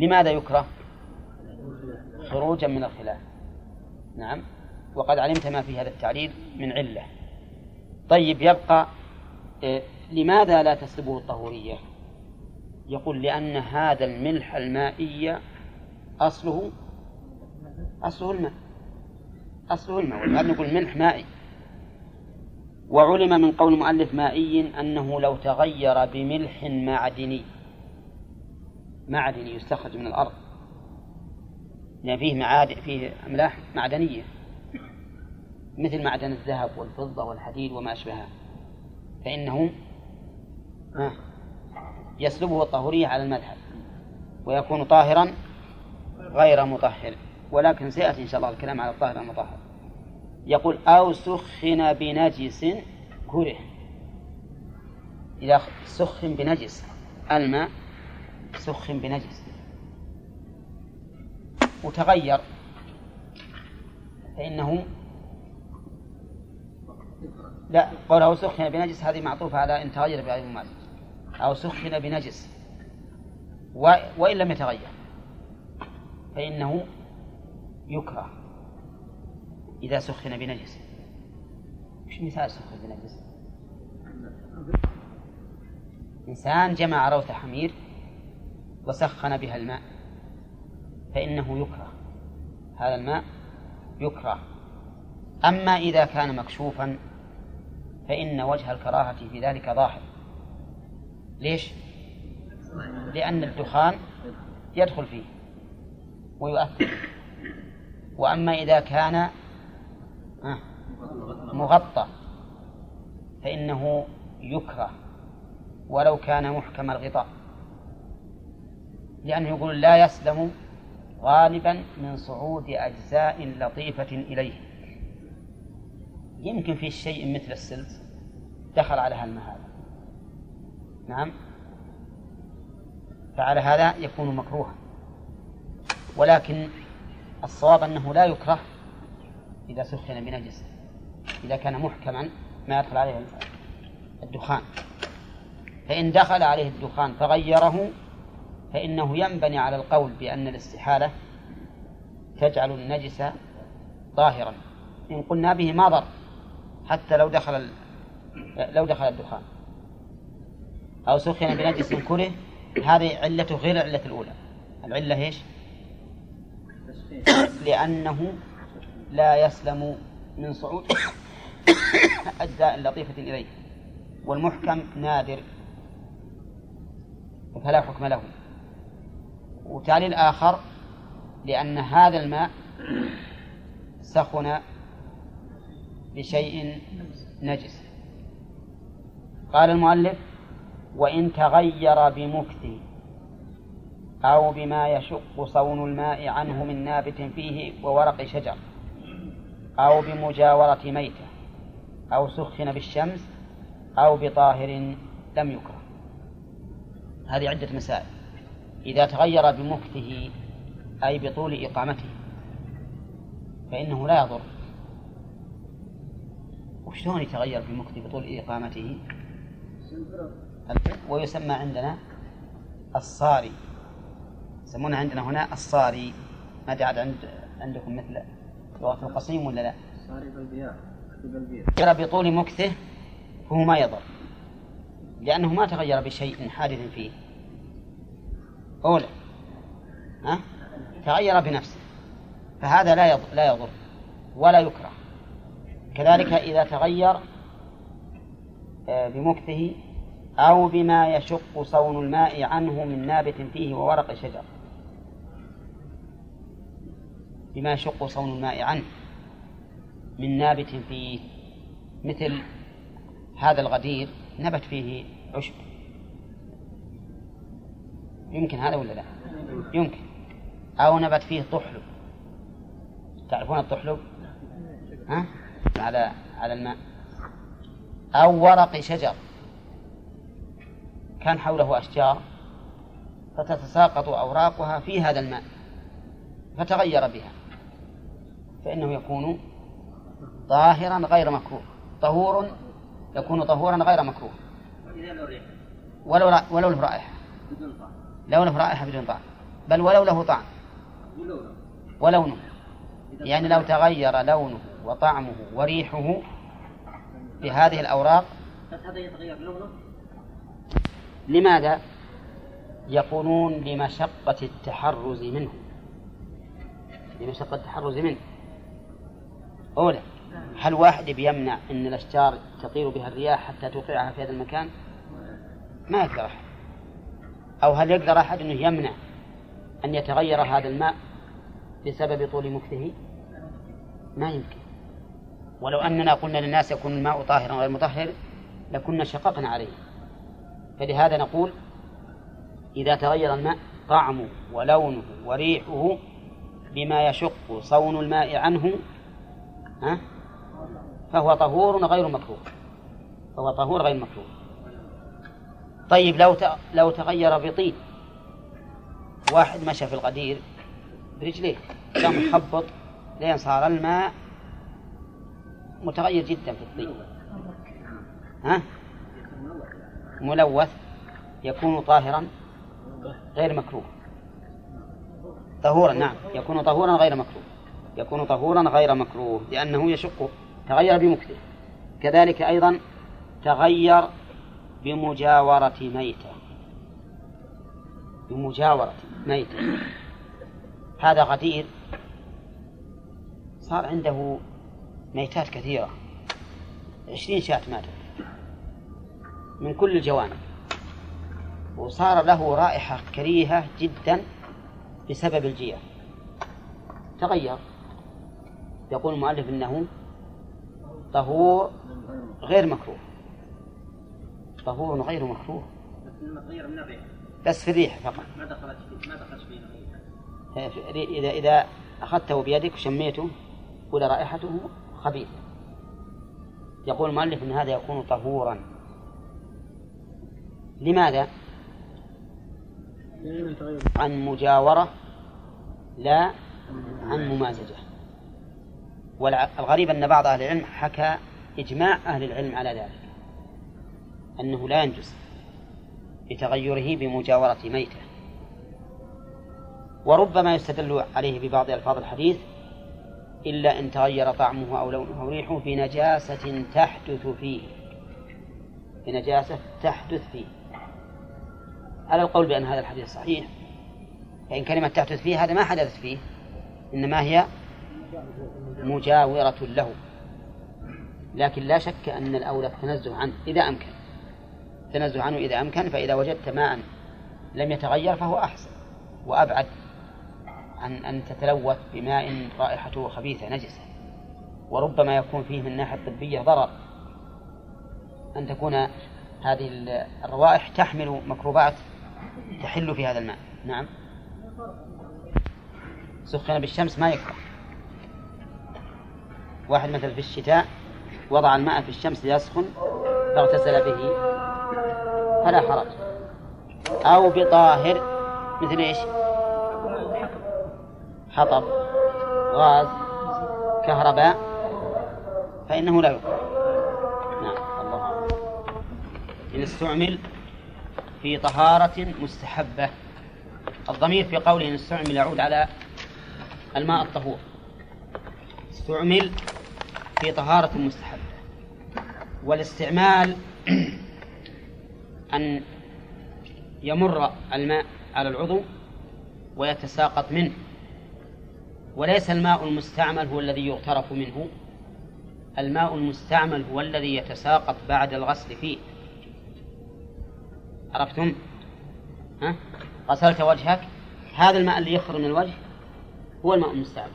لماذا يكره؟ خروجا من الخلاف. نعم. وقد علمت ما في هذا التعليل من علة. طيب يبقى إيه، لماذا لا تسلبه الطهورية؟ يقول لأن هذا الملح المائي أصله أصله الماء. أصله الماء. ولهذا نقول ملح مائي. وعلم من قول المؤلف مائي أنه لو تغير بملح معدني معدني يستخرج من الأرض. لأن فيه معادن فيه أملاح معدنية. مثل معدن الذهب والفضة والحديد وما أشبهها. فإنه يسلبه الطهورية على المذهب ويكون طاهرا غير مطهر. ولكن سيأتي إن شاء الله الكلام على الطاهر المطهر. يقول أو سخن بنجس كره. إذا سخن بنجس الماء سخن بنجس. وتغير. فإنه لا قول أو سخن بنجس هذه معطوفة على إن تغير بغير المال أو سخن بنجس. و... وإن لم يتغير. فإنه يكره. إذا سخن بنجس. وش مثال سخن بنجس؟ إنسان جمع روث حمير وسخن بها الماء فإنه يكره. هذا الماء يكره. أما إذا كان مكشوفا فإن وجه الكراهة في ذلك ظاهر. ليش؟ لأن الدخان يدخل فيه ويؤثر. وأما إذا كان مغطى فإنه يكره. ولو كان محكم الغطاء. لأنه يقول لا يسلم غالبا من صعود أجزاء لطيفة إليه. يمكن في شيء مثل السلس دخل على هذا نعم. فعلى هذا يكون مكروها. ولكن الصواب أنه لا يكره إذا سخن بنجس إذا كان محكما ما يدخل عليه الدخان. فإن دخل عليه الدخان فغيره فإنه ينبني على القول بأن الاستحالة تجعل النجس ظاهرا إن قلنا به ما ضر حتى لو دخل لو دخل الدخان. أو سخن بنجس كره هذه علته غير العلة الأولى. العلة إيش؟ لأنه لا يسلم من صعود أجزاء لطيفة إليه والمحكم نادر فلا حكم له. وتعليل آخر لأن هذا الماء سخن بشيء نجس. قال المؤلف وإن تغير بمكث أو بما يشق صون الماء عنه من نابت فيه وورق شجر أو بمجاورة ميتة أو سخن بالشمس أو بطاهر لم يكره. هذه عدة مسائل. إذا تغير بمكثه أي بطول إقامته فإنه لا يضر. وشلون يتغير بمكثه بطول إقامته؟ ويسمى عندنا الصاري. يسمونه عندنا هنا الصاري. ما عاد عند عندكم مثل لغة القصيم ولا لا؟ الصاري بالبياع بالبيع بطول مكثه فهو ما يضر لأنه ما تغير بشيء حادث فيه. أولى ها؟ تغير بنفسه. فهذا لا يضر, لا يضر ولا يكره. كذلك إذا تغير آه، بمكثه أو بما يشق صون الماء عنه من نابت فيه وورق شجر. بما يشق صون الماء عنه من نابت فيه. مثل هذا الغدير نبت فيه عشب. يمكن هذا ولا لا؟ يمكن. أو نبت فيه طحلب تعرفون الطحلب ها؟ على على الماء. أو ورق شجر. كان حوله أشجار فتتساقط أوراقها في هذا الماء فتغير بها. فإنه يكون طاهرا غير مكروه. طهور يكون طهورا غير مكروه. ولو ولو له رائحة. لو له رائحة بدون طعم بل ولو له طعم ولونه. يعني لو تغير لونه وطعمه وريحه بهذه الأوراق هذا يتغير لونه لماذا؟ يقولون لمشقة التحرز منه؟ لمشقة التحرز منه. أولا هل واحد بيمنع أن الأشجار تطير بها الرياح حتى توقعها في هذا المكان؟ ما يقدر أحد. أو هل يقدر أحد أنه يمنع أن يتغير هذا الماء بسبب طول مكثه؟ ما يمكن. ولو أننا قلنا للناس يكون الماء طاهرا غير مطهر لكنا شققنا عليه. فلهذا نقول إذا تغير الماء طعمه ولونه وريحه بما يشق صون الماء عنه ها؟ فهو طهور غير مكروه فهو طهور غير مكروه طيب لو لو تغير بطين واحد مشى في الغدير برجليه كان محبط لين صار الماء متغير جدا في الطين. ها؟ ملوث يكون طاهرا غير مكروه. طهورا نعم يكون طهورا غير مكروه. يكون طهورا غير مكروه لأنه يشق تغير بمكثه. كذلك أيضا تغير بمجاورة ميتة. بمجاورة ميتة. هذا غدير صار عنده ميتات كثيرة. عشرين شاة ماتت من كل الجوانب. وصار له رائحة كريهة جدا بسبب الجياع تغير. يقول المؤلف إنه طهور غير مكروه. طهور غير مكروه. بس في الريح فقط. ما دخلت ما دخلت فيه إذا إذا أخذته بيدك وشميته ولا رائحته خبيثة يقول المؤلف أن هذا يكون طهورا. لماذا؟ عن مجاورة لا عن ممازجة. والغريب أن بعض أهل العلم حكى إجماع أهل العلم على ذلك. أنه لا ينجز بتغيره بمجاورة ميتة. وربما يستدل عليه ببعض ألفاظ الحديث إلا إن تغير طعمه أو لونه أو ريحه بنجاسة تحدث فيه. بنجاسة تحدث فيه. على القول بأن هذا الحديث صحيح. فإن كلمة تحدث فيه هذا ما حدثت فيه. إنما هي مجاورة له. لكن لا شك أن الأولى التنزه عنه إذا أمكن. التنزه عنه إذا أمكن فإذا وجدت ماء لم يتغير فهو أحسن. وأبعد عن أن تتلوث بماء رائحته خبيثة نجسة. وربما يكون فيه من الناحية الطبية ضرر. أن تكون هذه الروائح تحمل ميكروبات تحل في هذا الماء. نعم. سخن بالشمس ما يكره واحد مثلا في الشتاء وضع الماء في الشمس ليسخن. فاغتسل به فلا حرج. أو بطاهر مثل إيش؟ حطب غاز كهرباء فإنه لا يكره نعم الله إن استعمل في طهارة مستحبة. الضمير في قوله إن استعمل يعود على الماء الطهور. استعمل في طهارة مستحبة. والاستعمال أن يمر الماء على العضو ويتساقط منه. وليس الماء المستعمل هو الذي يغترف منه. الماء المستعمل هو الذي يتساقط بعد الغسل فيه. عرفتم؟ ها؟ غسلت وجهك؟ هذا الماء اللي يخرج من الوجه هو الماء المستعمل.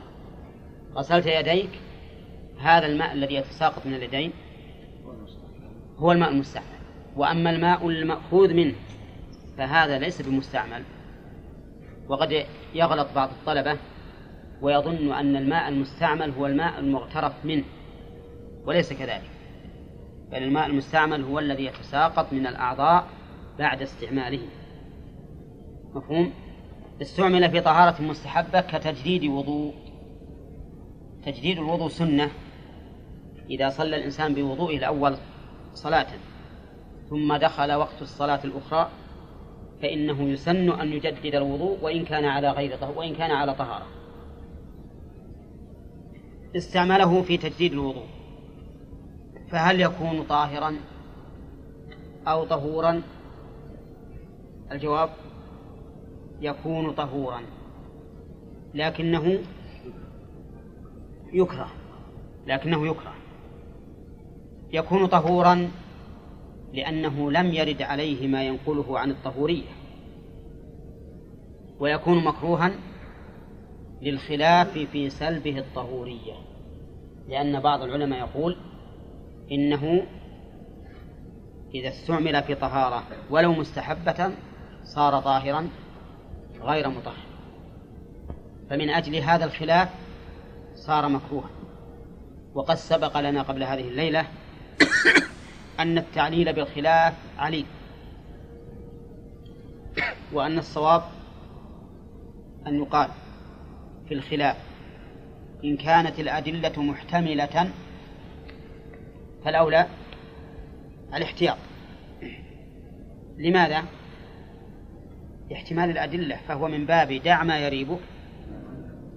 غسلت يديك؟ هذا الماء الذي يتساقط من اليدين. هو الماء المستعمل. وأما الماء المأخوذ منه فهذا ليس بمستعمل. وقد يغلط بعض الطلبة ويظن أن الماء المستعمل هو الماء المغترف منه وليس كذلك. بل الماء المستعمل هو الذي يتساقط من الأعضاء بعد استعماله. مفهوم؟ استعمل في طهارة مستحبة كتجديد وضوء. تجديد الوضوء سنة. إذا صلى الإنسان بوضوئه الأول صلاة. ثم دخل وقت الصلاة الأخرى فإنه يسن أن يجدد الوضوء وإن كان على غير طهر وإن كان على طهارة. استعمله في تجديد الوضوء. فهل يكون طاهرا أو طهورا؟ الجواب يكون طهورا. لكنه يكره لكنه يكره. يكون طهورا لأنه لم يرد عليه ما ينقله عن الطهورية ويكون مكروها للخلاف في سلبه الطهورية لأن بعض العلماء يقول إنه إذا استعمل في طهارة ولو مستحبة صار طاهرا غير مطهر فمن أجل هذا الخلاف صار مكروها وقد سبق لنا قبل هذه الليلة أن التعليل بالخلاف عليل وأن الصواب أن يقال في الخلاف. إن كانت الأدلة محتملة فالأولى الاحتياط. لماذا؟ لاحتمال الأدلة فهو من باب دع ما يريبك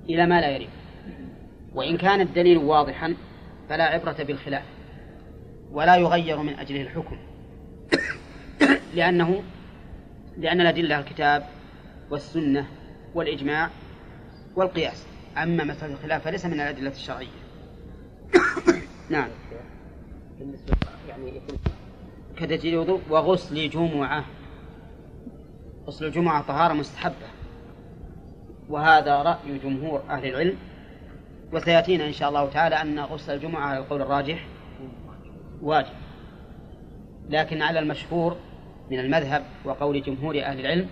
إلى ما لا يريبك وإن كان الدليل واضحا فلا عبرة بالخلاف. ولا يغير من أجله الحكم. لأنه لأن الأدلة الكتاب والسنة والإجماع والقياس. أما مسألة الخلاف فليس من الأدلة الشرعية. نعم. بالنسبة يعني كتجديد وغسل جمعة غسل الجمعة طهارة مستحبة. وهذا رأي جمهور أهل العلم. وسيأتينا إن شاء الله تعالى أن غسل الجمعة على القول الراجح. واجب. لكن على المشهور من المذهب وقول جمهور أهل العلم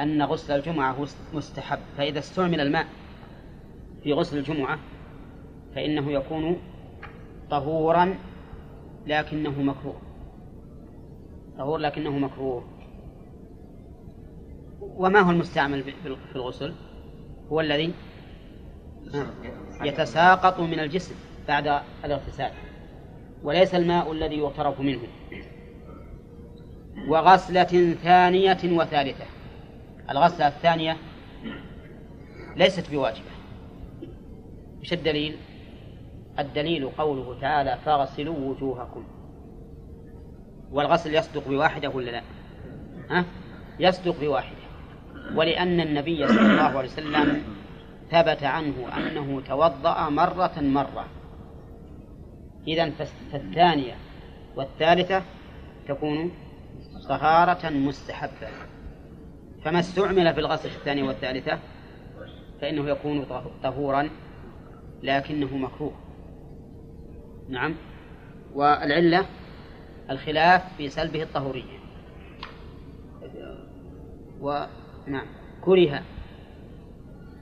أن غسل الجمعة مستحب. فإذا استعمل الماء في غسل الجمعة فإنه يكون طهورا لكنه مكروه. طهور لكنه مكروه. وما هو المستعمل في الغسل؟ هو الذي يتساقط من الجسم بعد الاغتسال. وليس الماء الذي يغترف منه وغسلة ثانية وثالثة الغسلة الثانية ليست بواجبة وش الدليل؟ الدليل قوله تعالى فاغسلوا وجوهكم والغسل يصدق بواحدة ولا لا؟ ها؟ يصدق بواحدة ولأن النبي صلى الله عليه وسلم ثبت عنه أنه توضأ مرة مرة إذا فالثانية والثالثة تكون طهارة مستحبة. فما استعمل في الغسل الثانية والثالثة فإنه يكون طهورا لكنه مكروه. نعم. والعلة الخلاف في سلبه الطهورية. ونعم كره.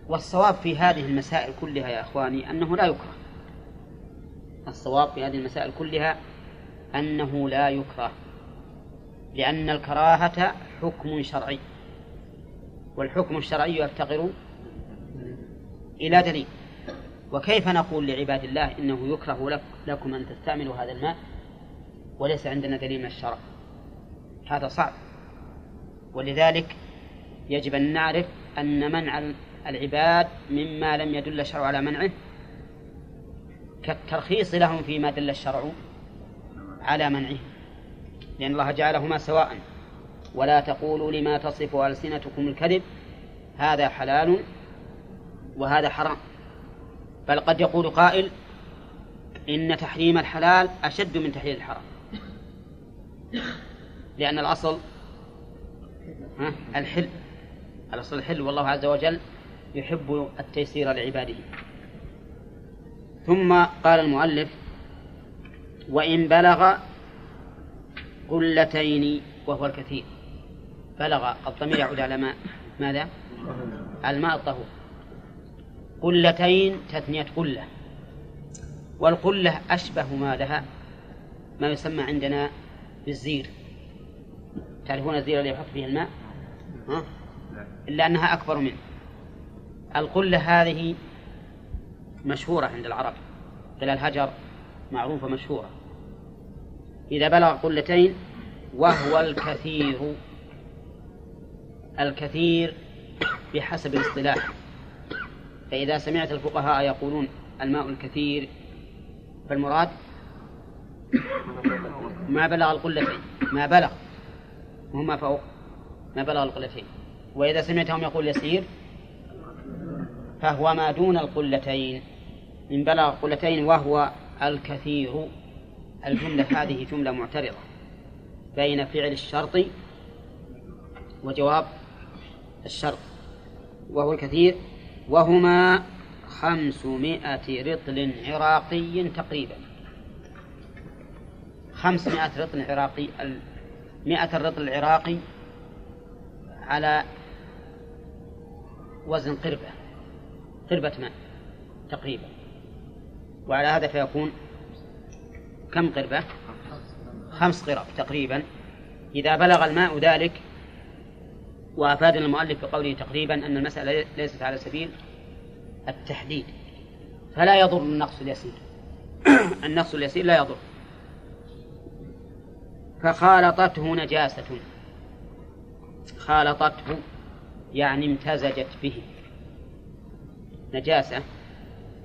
والصواب في هذه المسائل كلها يا إخواني أنه لا يكره. الصواب في هذه المسائل كلها أنه لا يكره لأن الكراهة حكم شرعي والحكم الشرعي يفتقر إلى دليل. وكيف نقول لعباد الله إنه يكره لك لكم أن تستعملوا هذا الماء وليس عندنا دليل من الشرع؟ هذا صعب. ولذلك يجب أن نعرف أن منع العباد مما لم يدل الشرع على منعه كالترخيص لهم فيما دل الشرع على منعه. لأن الله جعلهما سواء. ولا تقولوا لما تصف ألسنتكم الكذب. هذا حلال وهذا حرام. بل قد يقول قائل إن تحريم الحلال أشد من تحليل الحرام. لأن الأصل الحل. الأصل الحل والله عز وجل يحب التيسير لعباده. ثم قال المؤلف وإن بلغ قلتين وهو الكثير. بلغ الضمير يعود على ماء ماذا؟ الماء الطهور. قلتين تثنية قلة. والقلة أشبه ما لها ما يسمى عندنا بالزير. تعرفون الزير اللي يحط فيه الماء؟ ها؟ إلا أنها أكبر منه. القلة هذه مشهورة عند العرب. قل الهجر معروفة مشهورة. إذا بلغ قلتين وهو الكثير الكثير بحسب الاصطلاح. فإذا سمعت الفقهاء يقولون الماء الكثير فالمراد ما بلغ القلتين. ما بلغ وما فوق ما بلغ القلتين. وإذا سمعتهم يقول يسير فهو ما دون القلتين. إن بلغ القلتين وهو الكثير. الجملة هذه جملة معترضة بين فعل الشرط وجواب الشرط وهو الكثير. وهما خمسمائة رطل عراقي تقريبا. خمسمائة رطل عراقي مائة الرطل العراقي على وزن قربة قربة ماء تقريبا. وعلى هذا فيكون كم قربة؟ خمس قرب تقريبا. إذا بلغ الماء ذلك وأفادنا المؤلف بقوله تقريبا أن المسألة ليست على سبيل التحديد فلا يضر النقص اليسير. النقص اليسير لا يضر. فخالطته نجاسة. خالطته يعني امتزجت به. نجاسة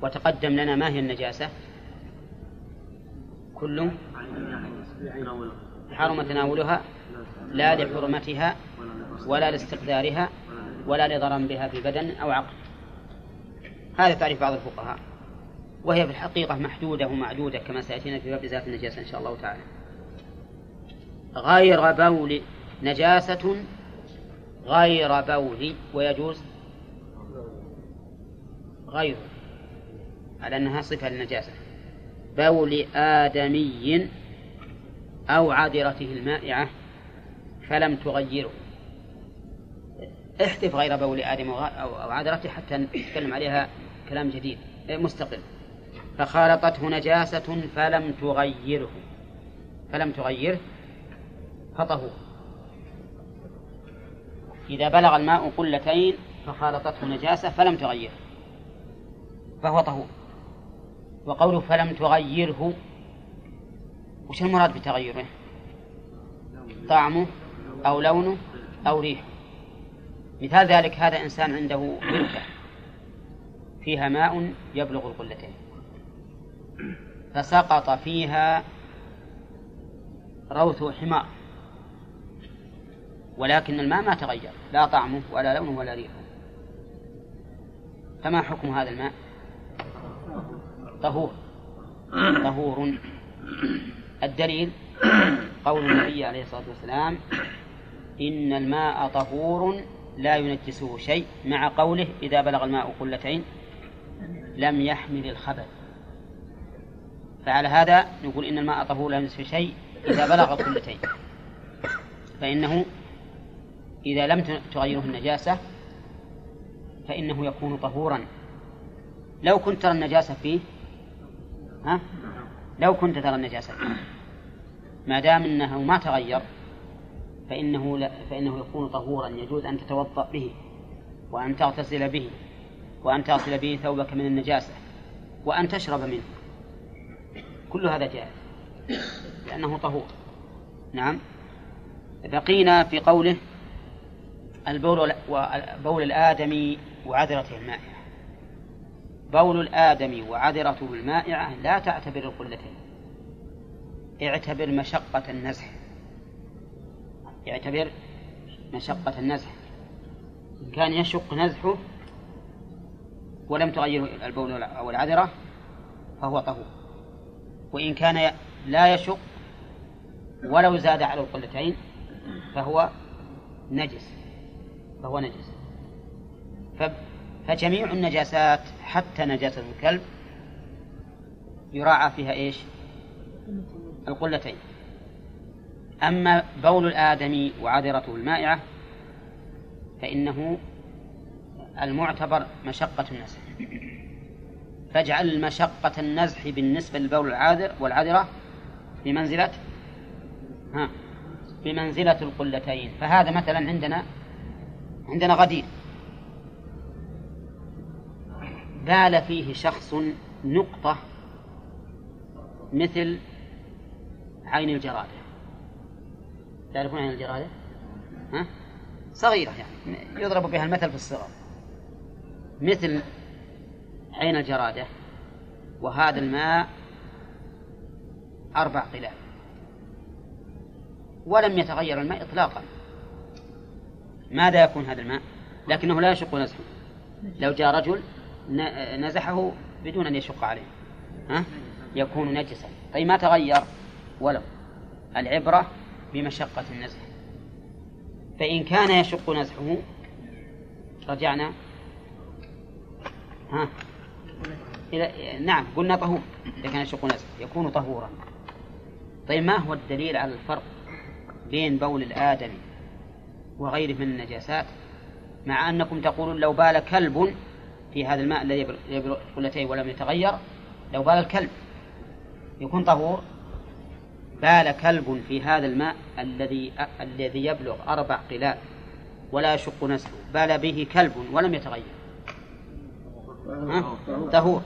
وتقدم لنا ما هي النجاسة؟ كل حرم تناولها لا لحرمتها ولا لاستقدارها ولا لضرر بها في بدن أو عقل. هذا تعريف بعض الفقهاء. وهي في الحقيقة محدودة ومعدودة كما سيأتينا في باب ذات النجاسة إن شاء الله تعالى. غير بول نجاسة غير بول ويجوز؟ غير. على أنها صفة للنجاسة. بول آدمي أو عذرته المائعة فلم تغيره. احذف غير بول آدم أو عذرته حتى نتكلم عليها كلام جديد. مستقل. فخالطته نجاسة فلم تغيره. فلم تغيره فطهور إذا بلغ الماء قلتين فخالطته نجاسة فلم تغيره فهو طهور. وقوله فلم تغيره وش المراد بتغيره؟ طعمه أو لونه أو ريحه. مثال ذلك هذا إنسان عنده بركة فيها ماء يبلغ القلتين فسقط فيها روث حمار ولكن الماء ما تغير لا طعمه ولا لونه ولا ريحه. فما حكم هذا الماء؟ طهور. طهور. الدليل قول النبي عليه الصلاة والسلام إن الماء طهور لا ينجسه شيء مع قوله إذا بلغ الماء قلتين لم يحمل الخبث. فعلى هذا نقول إن الماء طهور لا ينجسه شيء إذا بلغ قلتين. فإنه إذا لم تغيره النجاسة فإنه يكون طهورا. لو كنت ترى النجاسة فيه ها؟ لو كنت ترى النجاسة. ما دام أنه ما تغير فإنه لا فإنه يكون طهورا يجوز أن تتوضأ به وأن تغتسل به وأن تصل به ثوبك من النجاسة وأن تشرب منه. كل هذا جائز لأنه طهور. نعم. بقينا في قوله البول بول الآدمي وعذرته المائعة بول الآدمي وعذرته المائعة لا تعتبر القلتين اعتبر مشقة النزح. يعتبر مشقة النزح. إن كان يشق نزحه ولم تغير البول أو العذرة فهو طهور. وإن كان لا يشق ولو زاد على القلتين فهو نجس. فهو نجس. فجميع النجاسات حتى نجاسة الكلب يراعى فيها إيش؟ القلتين. أما بول الآدمي وعذرته المائعة فإنه المعتبر مشقة النزح فاجعل مشقة النزح بالنسبة للبول العاذر والعذرة بمنزلة ها بمنزلة القلتين. فهذا مثلا عندنا عندنا غدير. بال فيه شخص نقطة مثل عين الجرادة. تعرفون عين الجرادة؟ ها؟ صغيرة يعني. يضرب بها المثل في الصغر مثل عين الجرادة وهذا الماء أربع قلال ولم يتغير الماء إطلاقا. ماذا يكون هذا الماء؟ لكنه لا يشق نزحه لو جاء رجل نزحه بدون أن يشق عليه. ها؟ يكون نجسا. طيب ما تغير؟ ولو. العبرة بمشقة النزح. فإن كان يشق نزحه رجعنا. ها؟ إلى نعم قلنا طهور إذا كان يشق نزحه يكون طهورا. طيب ما هو الدليل على الفرق بين بول الآدمي وغيره من النجاسات؟ مع أنكم تقولون لو بال كلب في هذا الماء الذي يبلغ قلتين ولم يتغير لو بال الكلب يكون طهور بال كلب في هذا الماء الذي الذي يبلغ أربع قلال ولا يشق نسله بال به كلب ولم يتغير. طهور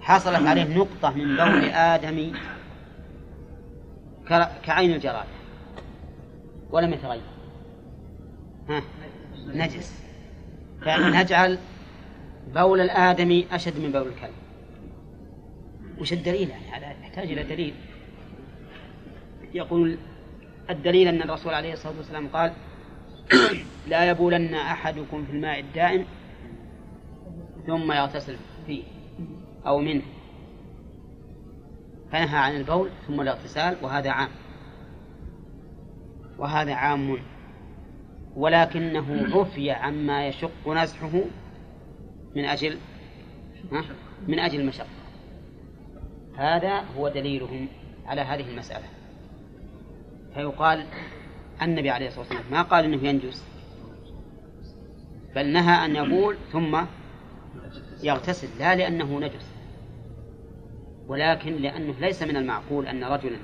حصلت عليه نقطة من بول آدم كعين الجراد ولم يتغير. ها؟ نجس. فنجعل بول الآدمي أشد من بول الكلب. وش الدليل؟ يعني هذا يحتاج إلى دليل. يقول الدليل أن الرسول عليه الصلاة والسلام قال لا يبولن أحدكم في الماء الدائم ثم يغتسل فيه أو منه. فنهى عن البول ثم الاغتسال وهذا عام. وهذا عام. ولكنه عفي عما يشق نزحه من أجل من أجل المشقة. هذا هو دليلهم على هذه المسألة. فيقال النبي عليه الصلاة والسلام ما قال إنه ينجس؟ بل نهى أن يقول ثم يغتسل لا لأنه نجس ولكن لأنه ليس من المعقول أن رجلا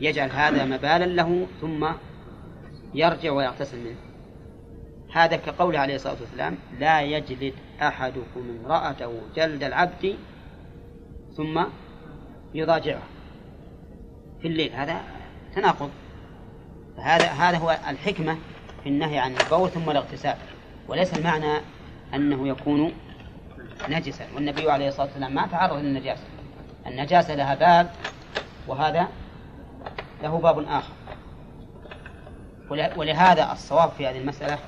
يجعل هذا مبالا له ثم يرجع ويغتسل منه. هذا كقوله عليه الصلاة والسلام لا يجلد أحدكم امرأته جلد العبد ثم يضاجعها في الليل. هذا تناقض. هذا هذا هو الحكمة في النهي عن البول ثم الاغتسال. وليس المعنى أنه يكون نجسا. والنبي عليه الصلاة والسلام ما تعرض للنجاسة. النجاسة لها باب وهذا له باب آخر. ولهذا الصواب في هذه المسألة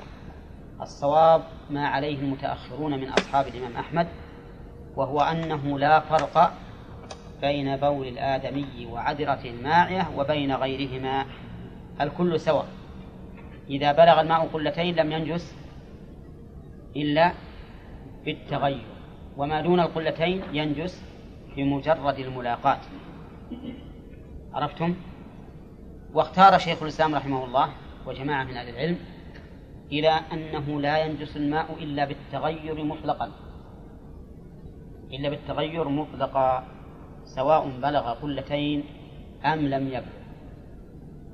الصواب ما عليه المتأخرون من أصحاب الإمام أحمد وهو أنه لا فرق بين بول الآدمي وعذرة الماعية وبين غيرهما الكل سواء إذا بلغ الماء قلتين لم ينجس إلا بالتغير وما دون القلتين ينجس بمجرد الملاقاة عرفتم؟ واختار شيخ الإسلام رحمه الله وجماعة من أهل العلم إلى أنه لا ينجس الماء إلا بالتغير مطلقا. إلا بالتغير مطلقا سواء بلغ قلتين أم لم يبلغ.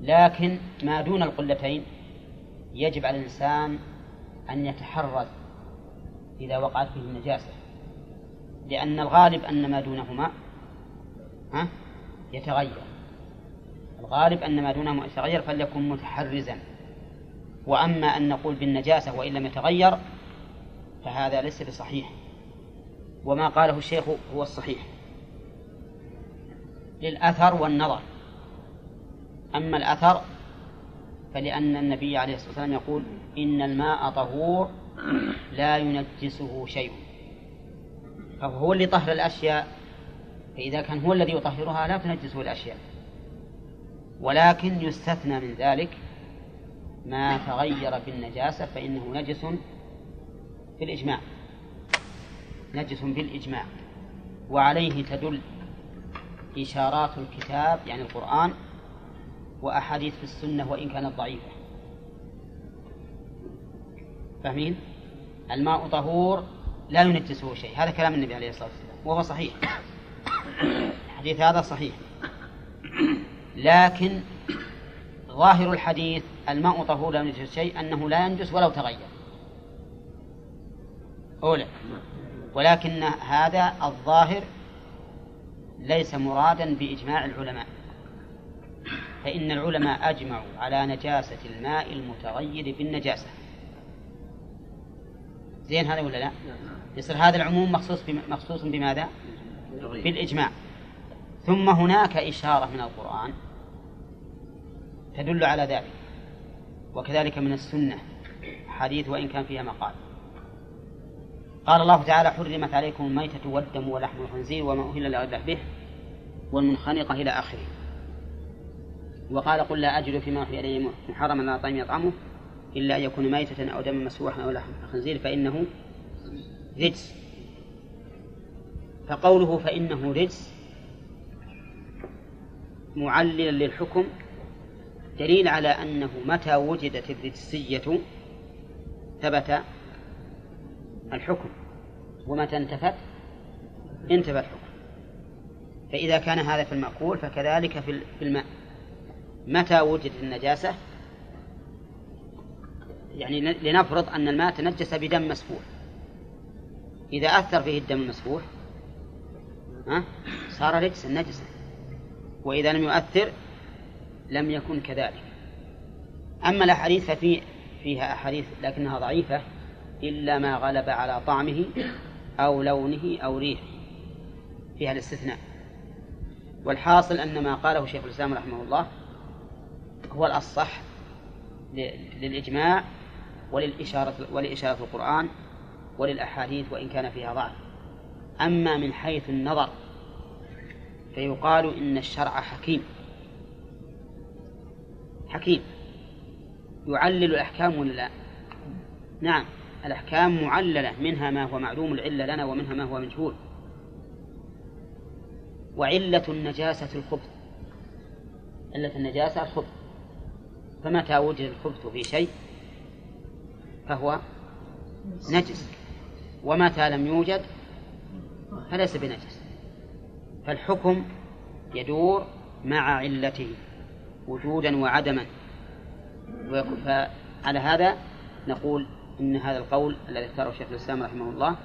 لكن ما دون القلتين يجب على الإنسان أن يتحرز إذا وقعت فيه النجاسة. لأن الغالب أن ما دونهما يتغير. الغالب أن ما دونهما يتغير فليكن متحرزا. وأما أن نقول بالنجاسة وإن لم يتغير فهذا ليس بصحيح. وما قاله الشيخ هو الصحيح. للأثر والنظر. أما الأثر فلأن النبي عليه الصلاة والسلام يقول إن الماء طهور لا ينجسه شيء. فهو اللي طهر الأشياء فإذا كان هو الذي يطهرها لا تنجسه الأشياء. ولكن يستثنى من ذلك ما تغير بالنجاسة فإنه نجس في الإجماع. نجس بالإجماع وعليه تدل إشارات الكتاب يعني القرآن وأحاديث في السنة وإن كانت ضعيفة. فاهمين؟ الماء طهور لا ينجسه شيء. هذا كلام النبي عليه الصلاة والسلام. وهو صحيح. الحديث هذا صحيح. لكن ظاهر الحديث الماء طهور لا ينجس شيء أنه لا ينجس ولو تغير. أولى. ولكن هذا الظاهر ليس مرادا بإجماع العلماء. فإن العلماء أجمعوا على نجاسة الماء المتغير بالنجاسة. زين هذا ولا لا؟ يصير هذا العموم مخصوص مخصوص بماذا؟ بالإجماع. ثم هناك إشارة من القرآن تدل على ذلك. وكذلك من السنة حديث وإن كان فيها مقال. قال الله تعالى حرمت عليكم الميتة والدم ولحم الخنزير وما أهل لغير به والمنخنقة إلى آخره. وقال قل لا أجد فيما أوحي إلي محرما على طعام يطعمه إلا أن يكون ميتة أو دما مسوحا أو لحم خنزير فإنه رجس. فقوله فإنه رجس معللا للحكم دليل على أنه متى وجدت الرجسية ثبت الحكم ومتى انتفت؟ انتفى الحكم. فإذا كان هذا في المأكول فكذلك في الماء متى وجدت النجاسة؟ يعني لنفرض أن الماء تنجس بدم مسفوح. إذا أثر فيه الدم المسفوح صار رجسا نجسا. وإذا لم يؤثر لم يكن كذلك. أما الأحاديث ففي فيها أحاديث لكنها ضعيفة إلا ما غلب على طعمه أو لونه أو ريحه فيها الاستثناء. والحاصل أن ما قاله شيخ الإسلام رحمه الله هو الأصح للإجماع وللإشارة ولإشارة القرآن وللأحاديث وإن كان فيها ضعف. أما من حيث النظر فيقال إن الشرع حكيم. حكيم. يعلل الأحكام ولا لا؟ نعم الأحكام معللة منها ما هو معلوم العلة لنا ومنها ما هو مجهول. وعلة النجاسة الخبث. علة النجاسة الخبث. فمتى وجد الخبث في شيء فهو نجس. ومتى لم يوجد فليس بنجس. فالحكم يدور مع علته. وجودا وعدما. فعلى هذا نقول إن هذا القول الذي اختاره شيخ الإسلام رحمه الله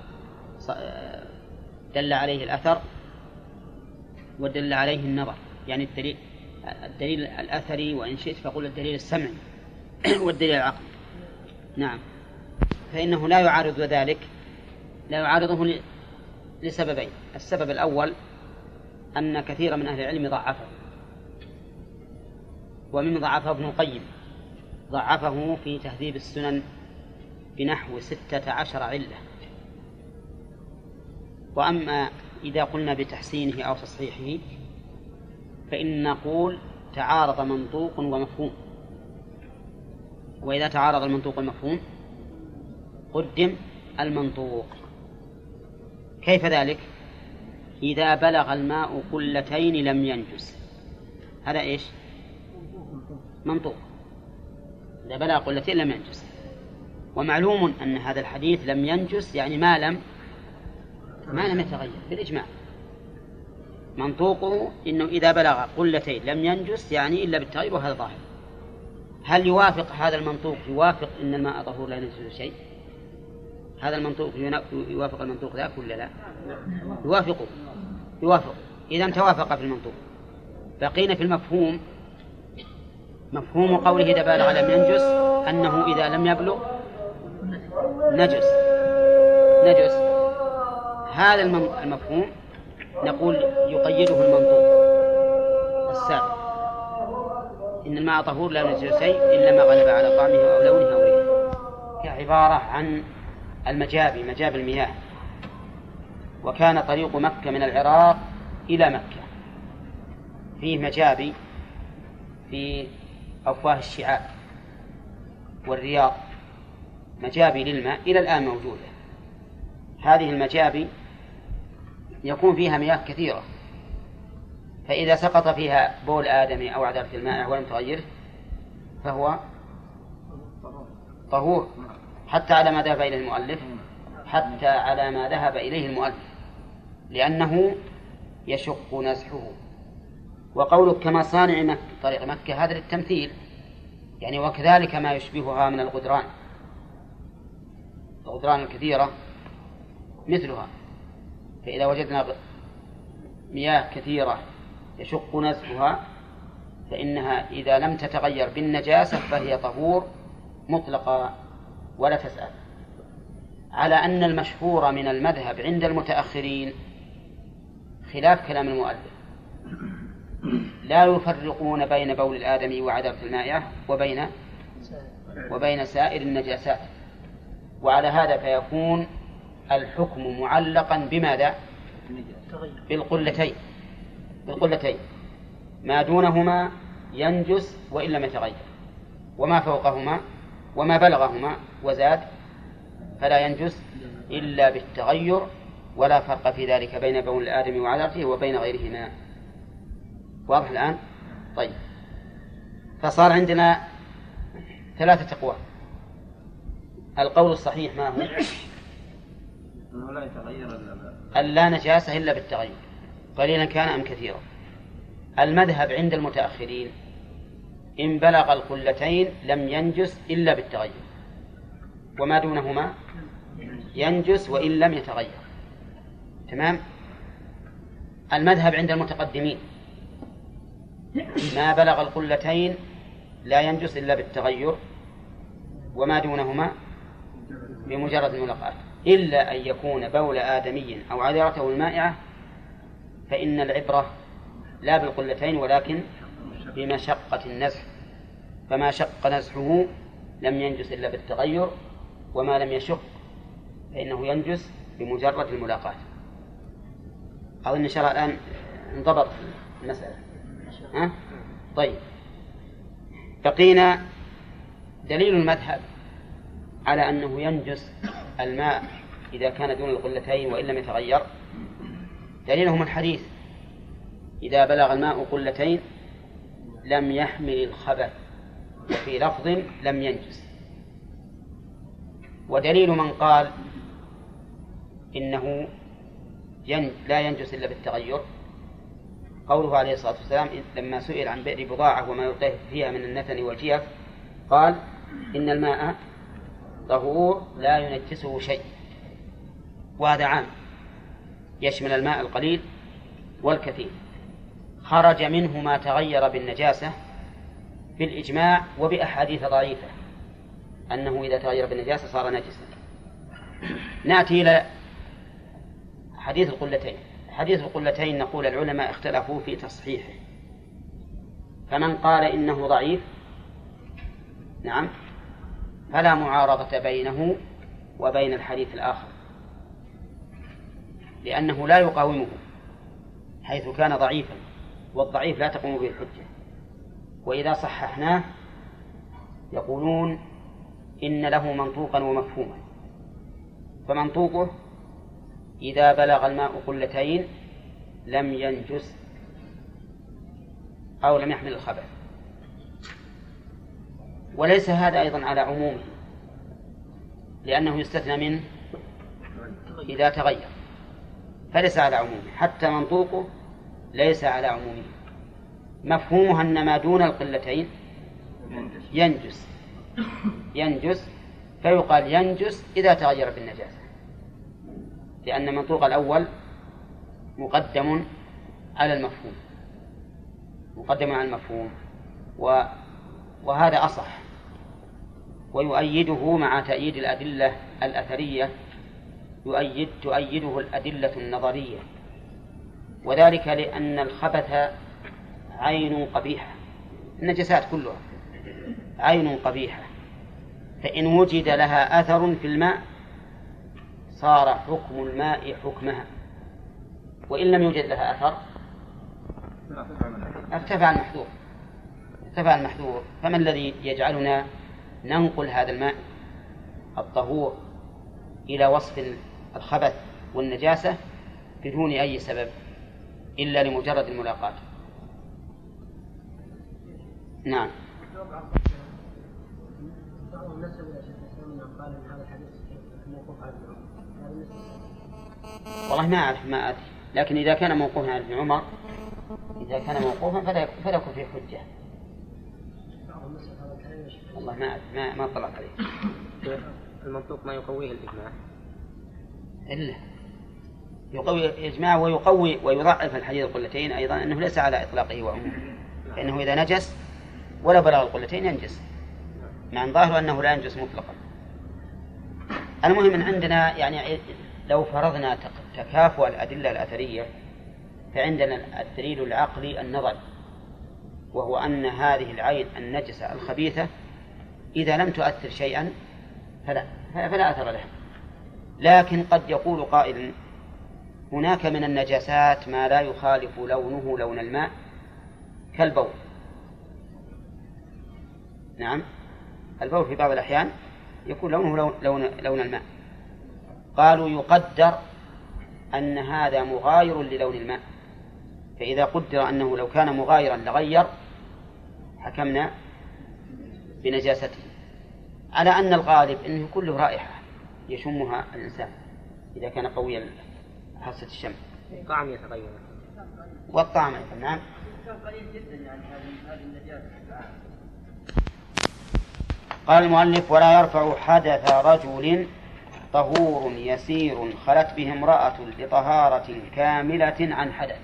دل عليه الأثر ودل عليه النظر. يعني الدليل الدليل الأثري وإن شئت فقل الدليل السمعي والدليل العقلي. نعم. فإنه لا يعارض ذلك لا يعارضه لسببين. السبب الأول أن كثيرا من أهل العلم ضعفه. ومن ضعفه ابن القيم. ضعفه في تهذيب السنن بنحو ستة عشر علة. وأما إذا قلنا بتحسينه أو تصحيحه فإن نقول تعارض منطوق ومفهوم. وإذا تعارض المنطوق والمفهوم قدم المنطوق. كيف ذلك؟ إذا بلغ الماء قلتين لم ينجس. هذا إيش؟ منطوق. إذا بلغ قلتين لم ينجس. ومعلوم أن هذا الحديث لم ينجس يعني ما لم ما لم يتغير بالإجماع. منطوقه إنه إذا بلغ قلتين لم ينجس يعني إلا بالتغير وهذا ظاهر. هل يوافق هذا المنطوق؟ يوافق أن الماء طهور لا ينجس شيء؟ هذا المنطوق يوافق المنطوق ذاك ولا لا؟ يوافقه. يوافق. إذا توافق في المنطوق. بقينا في المفهوم مفهوم قوله إذا بالغ لم ينجس أنه إذا لم يبلغ نجس. نجس. هذا المفهوم نقول يقيده المنطوق. السابق. إن الماء طهور لا ينجس شيء إلا ما غلب على طعمه أو لونه أو ريحه. كعبارة عن المجابي مجاب المياه. وكان طريق مكة من العراق إلى مكة. فيه مجابي في أفواه الشعاب والرياض مجابي للماء إلى الآن موجودة. هذه المجابي يكون فيها مياه كثيرة. فإذا سقط فيها بول آدمي أو عذرة الماء ولم تغيره فهو طهور. حتى على ما ذهب إليه المؤلف حتى على ما ذهب إليه المؤلف لأنه يشق نزحه. وقولك كما صانع مكة طريق مكة هذا للتمثيل يعني وكذلك ما يشبهها من الغدران. الغدران الكثيرة مثلها فإذا وجدنا مياه كثيرة يشق نزحها فإنها إذا لم تتغير بالنجاسة فهي طهور مطلقة ولا تسأل. على أن المشهور من المذهب عند المتأخرين خلاف كلام المؤلف. لا يفرقون بين بول الآدمي وعذرة المائعة وبين وبين سائر النجاسات وعلى هذا فيكون الحكم معلقا بماذا؟ بالقلتين. بالقلتين. ما دونهما ينجس وإن لم يتغير. وما فوقهما وما بلغهما وزاد فلا ينجس إلا بالتغير ولا فرق في ذلك بين بول الآدم وعذرته وبين غيرهما. واضح الآن؟ طيب. فصار عندنا ثلاثة أقوال. القول الصحيح ما هو؟ أنه لا يتغير إلا أن لا نجاسة إلا بالتغير. قليلا كان أم كثيرا. المذهب عند المتأخرين إن بلغ القلتين لم ينجس إلا بالتغير. وما دونهما؟ ينجس وإن لم يتغير. تمام؟ المذهب عند المتقدمين. ما بلغ القلتين لا ينجس إلا بالتغير وما دونهما بمجرد الملاقاة إلا أن يكون بول آدمي أو عذرته المائعة فإن العبرة لا بالقلتين ولكن بمشقة النزح فما شق نزحه لم ينجس إلا بالتغير وما لم يشق فإنه ينجس بمجرد الملاقاة. أظن إن شاء الله الآن انضبط المسألة. طيب. بقينا دليل المذهب على أنه ينجس الماء إذا كان دون القلتين وإن لم يتغير. دليلهم الحديث. إذا بلغ الماء قلتين لم يحمل الخبث وفي لفظ لم ينجس. ودليل من قال إنه لا ينجس إلا بالتغير. قوله عليه الصلاة والسلام لما سئل عن بئر بضاعة وما يلقيه فيها من النتن والجيف قال إن الماء طهور لا ينجسه شيء. وهذا عام. يشمل الماء القليل والكثير. خرج منه ما تغير بالنجاسة بالإجماع وبأحاديث ضعيفة أنه إذا تغير بالنجاسة صار نجسا. نأتي إلى حديث القلتين. حديث القلتين نقول العلماء اختلفوا في تصحيحه. فمن قال إنه ضعيف نعم فلا معارضة بينه وبين الحديث الآخر. لأنه لا يقاومه حيث كان ضعيفا والضعيف لا تقوم به الحجة. وإذا صححناه يقولون إن له منطوقا ومفهوما. فمنطوقه إذا بلغ الماء قلتين لم ينجس أو لم يحمل الخبث وليس هذا أيضا على عمومه لأنه يستثنى منه إذا تغير. فليس على عمومه حتى منطوقه ليس على عمومه. مفهومها أن ما دون القلتين ينجس. ينجس فيقال ينجس إذا تغير بالنجاسة لأن منطوق الأول مقدم على المفهوم. مقدم على المفهوم. و وهذا أصح. ويؤيده مع تأييد الأدلة الأثرية. يؤيد تؤيده الأدلة النظرية. وذلك لأن الخبث عين قبيحة. النجسات كلها عين قبيحة. فإن وجد لها أثر في الماء صار حكم الماء حكمها. وإن لم يوجد لها أثر ارتفع المحذور. ارتفع المحذور. فما الذي يجعلنا ننقل هذا الماء الطهور إلى وصف الخبث والنجاسة بدون أي سبب إلا لمجرد الملاقاة؟ نعم. والله ما أعرف ما أدري. لكن إذا كان موقوفا عن ابن عمر إذا كان موقوفا فلا فلا يكون فيه حجة. والله ما ما ما طلعت عليه. المنطوق ما يقويه الإجماع؟ إلا يقوي الإجماع ويقوي ويضعف الحديث القلتين أيضا أنه ليس على إطلاقه وعمومه. فإنه إذا نجس ولا بلغ القلتين ينجس. مع ظاهر أنه لا ينجس مطلقا. المهم إن عندنا يعني لو فرضنا تكافؤ الأدلة الأثرية فعندنا الدليل العقلي النظري وهو أن هذه العين النجسة الخبيثة إذا لم تؤثر شيئا فلا فلا أثر لها. لكن قد يقول قائل هناك من النجاسات ما لا يخالف لونه لون الماء كالبول. نعم. البول في بعض الأحيان يكون لونه لون, لون, لون الماء. قالوا يقدر أن هذا مغاير للون الماء. فإذا قدر أنه لو كان مغايرا لغير حكمنا بنجاسته. على أن الغالب أنه كله رائحة يشمها الإنسان إذا كان قوي حاسة الشم طعم يتغير. والطعم نعم. قليل جدا يعني هذه النجاسة. قال المؤلف ولا يرفع حدث رجل طهور يسير خلت به امرأة لطهارة كاملة عن حدث.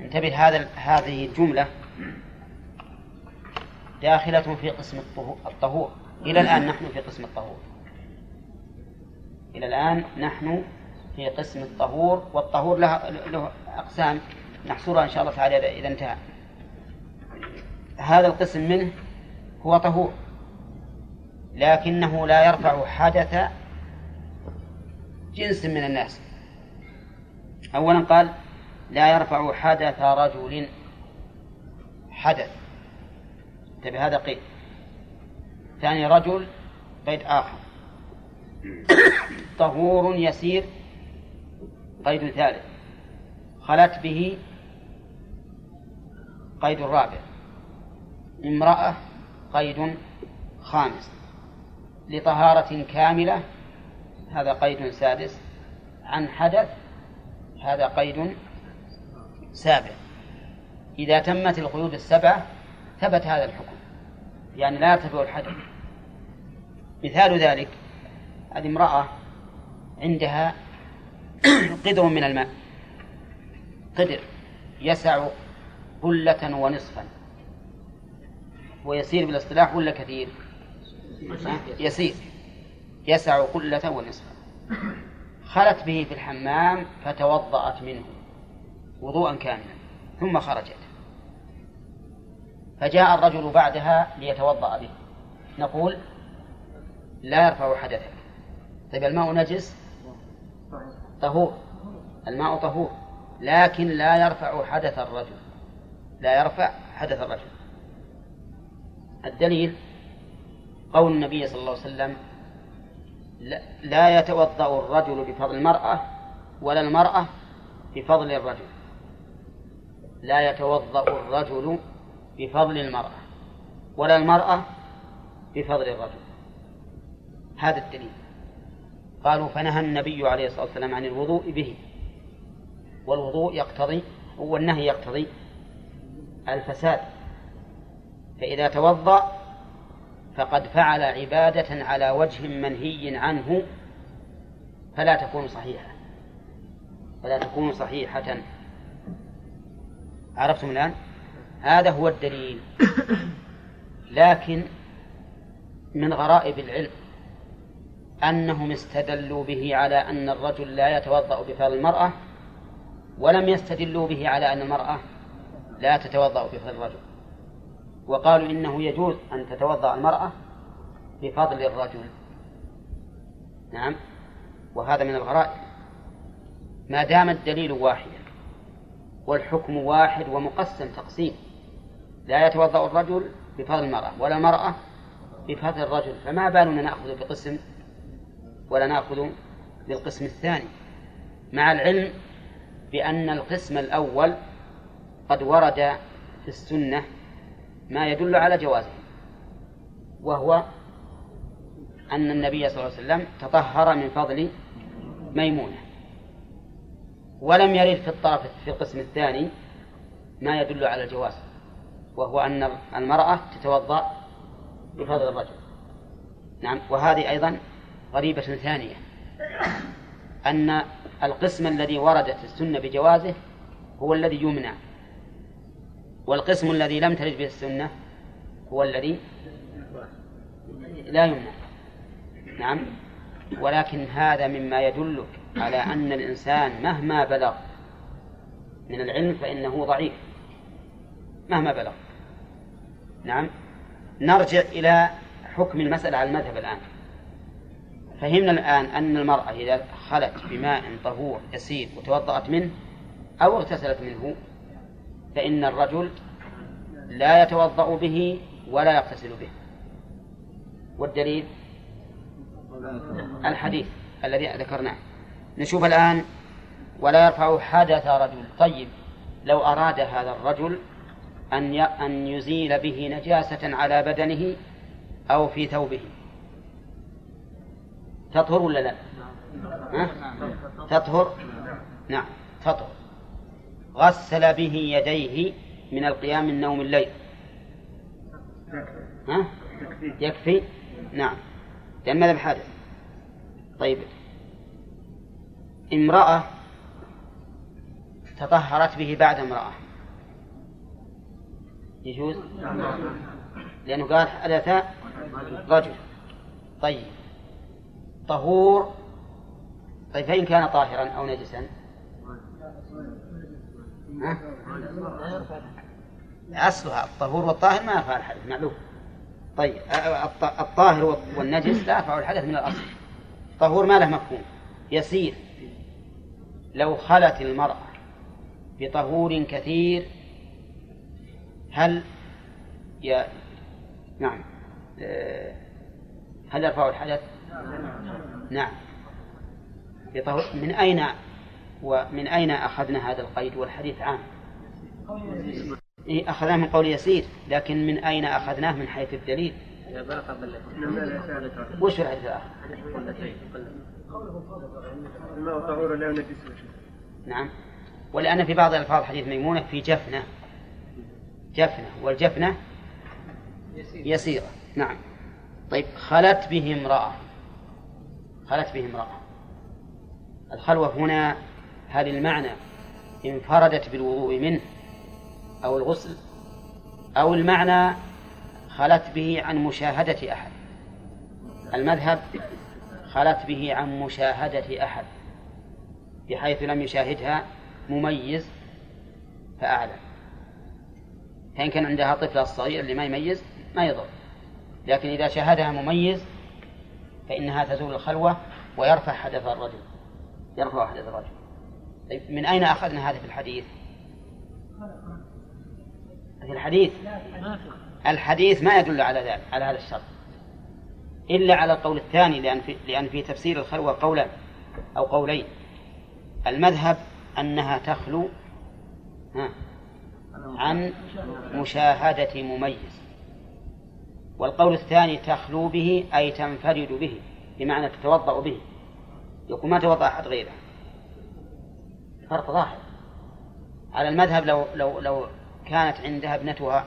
انتبه هذا هذه الجملة داخلة في قسم الطهور. إلى الآن نحن في قسم الطهور. إلى الآن نحن في قسم الطهور والطهور له, له أقسام. نحصرها إن شاء الله تعالى إذا انتهى. هذا القسم منه هو طهور لكنه لا يرفع حدث جنس من الناس. أولا قال لا يرفع حدث رجل حدث. انتبه هذا قيد ثاني رجل قيد آخر. طهور يسير قيد ثالث. خلت به قيد رابع امرأة قيد خامس. لطهارة كاملة هذا قيد سادس. عن حدث هذا قيد سابع. إذا تمت القيود السبعة ثبت هذا الحكم. يعني لا يرتفع الحدث. مثال ذلك هذه امرأة عندها قدر من الماء. قدر يسع قلة ونصفا. ويسير بالاصطلاح ولا كثير؟ يسير. يسع قلة ونصفا خلت به في الحمام فتوضأت منه وضوءا كاملا ثم خرجت. فجاء الرجل بعدها ليتوضأ به. نقول لا يرفع حدثا طيب الماء نجس؟ طهور. الماء طهور لكن لا يرفع حدث الرجل. لا يرفع حدث الرجل. الدليل قول النبي صلى الله عليه وسلم لا يتوضأ الرجل بفضل المرأة ولا المرأة بفضل الرجل. لا يتوضأ الرجل بفضل المرأة ولا المرأة بفضل الرجل. هذا الدليل. قالوا فنهى النبي عليه الصلاة والسلام عن الوضوء به. والوضوء يقتضي والنهي يقتضي الفساد. فإذا توضأ فقد فعل عبادة على وجه منهي عنه فلا تكون صحيحة. فلا تكون صحيحة. عرفتم الآن؟ هذا هو الدليل. لكن من غرائب العلم أنهم استدلوا به على أن الرجل لا يتوضأ بفعل المرأة ولم يستدلوا به على أن المرأة لا تتوضأ بفضل الرجل. وقالوا إنه يجوز أن تتوضأ المرأة بفضل الرجل. نعم. وهذا من الغرائب ما دام الدليل واحدا والحكم واحد ومقسم تقسيم. لا يتوضأ الرجل بفضل المرأة ولا المرأة بفضل الرجل. فما بالنا نأخذ بقسم ولا نأخذ بالقسم الثاني. مع العلم بأن القسم الأول قد ورد في السنة ما يدل على جوازه وهو أن النبي صلى الله عليه وسلم تطهر من فضل ميمونة. ولم يرد في الطرف في القسم الثاني ما يدل على الجواز وهو أن المرأة تتوضأ بفضل الرجل. نعم وهذه أيضا غريبة ثانية أن القسم الذي وردت السنة بجوازه هو الذي يمنع والقسم الذي لم ترد به السنة هو الذي لا يمنع. نعم. ولكن هذا مما يدلك على أن الإنسان مهما بلغ من العلم فإنه ضعيف. مهما بلغ. نعم. نرجع إلى حكم المسألة على المذهب الآن. فهمنا الآن أن المرأة إذا خلت بماء طهور يسير وتوضأت منه أو اغتسلت منه فإن الرجل لا يتوضأ به ولا يغتسل به والدليل الحديث الذي ذكرناه نشوف الآن ولا يرفع حدث رجل طيب لو أراد هذا الرجل أن أن يزيل به نجاسة على بدنه أو في ثوبه تطهر ولا لا؟ ها؟ تطهر؟ نعم تطهر غسل به يديه من القيام من نوم الليل ها؟ يكفي؟ نعم. لأن ماذا بحادث طيب. امرأة تطهرت به بعد امرأة. يجوز؟ لأنه قال حدث رجل. طيب. طهور. طيب فإن كان طاهرا أو نجسا أصلها الطهور والطاهر ما يفعل الحدث معلوم. طيب الطاهر والنجس لا يرفع الحدث من الأصل. طهور ما له مفهوم. يسير. لو خلت المرأة بطهور كثير هل ي... نعم. آه، هل يرفع الحدث؟ نعم. بطهور من أين ومن أين أخذنا هذا القيد والحديث عام؟ إيه أخذناه من قول يسير لكن من أين أخذناه؟ من حيث الدليل. وش الحديث الآخر؟ نعم. ولأن في بعض ألفاظ حديث ميمونة في جفنة. جفنة. والجفنة يسيرة. نعم. طيب خلت به امرأة. خلت به امرأة. الخلوة هنا هل المعنى انفردت بالوضوء منه أو الغسل أو المعنى خلت به عن مشاهدة أحد. المذهب خلت به عن مشاهدة أحد بحيث لم يشاهدها مميز فأعلم فإن كان عندها طفل الصغير اللي ما يميز ما يضر لكن إذا شاهدها مميز فإنها تزول الخلوة ويرفع حدث الرجل يرفع حدث الرجل. طيب من أين أخذنا هذا في الحديث؟ في الحديث؟ الحديث ما يدل على ذلك على هذا الشرط. إلا على القول الثاني لأن في, لأن في تفسير الخلوة قولا أو قولين. المذهب أنها تخلو عن مشاهدة مميز. والقول الثاني تخلو به أي تنفرد به بمعنى تتوضأ به. يقول ما توضأ أحد غيره. فرق ظاهر. على المذهب لو لو لو كانت عندها ابنتها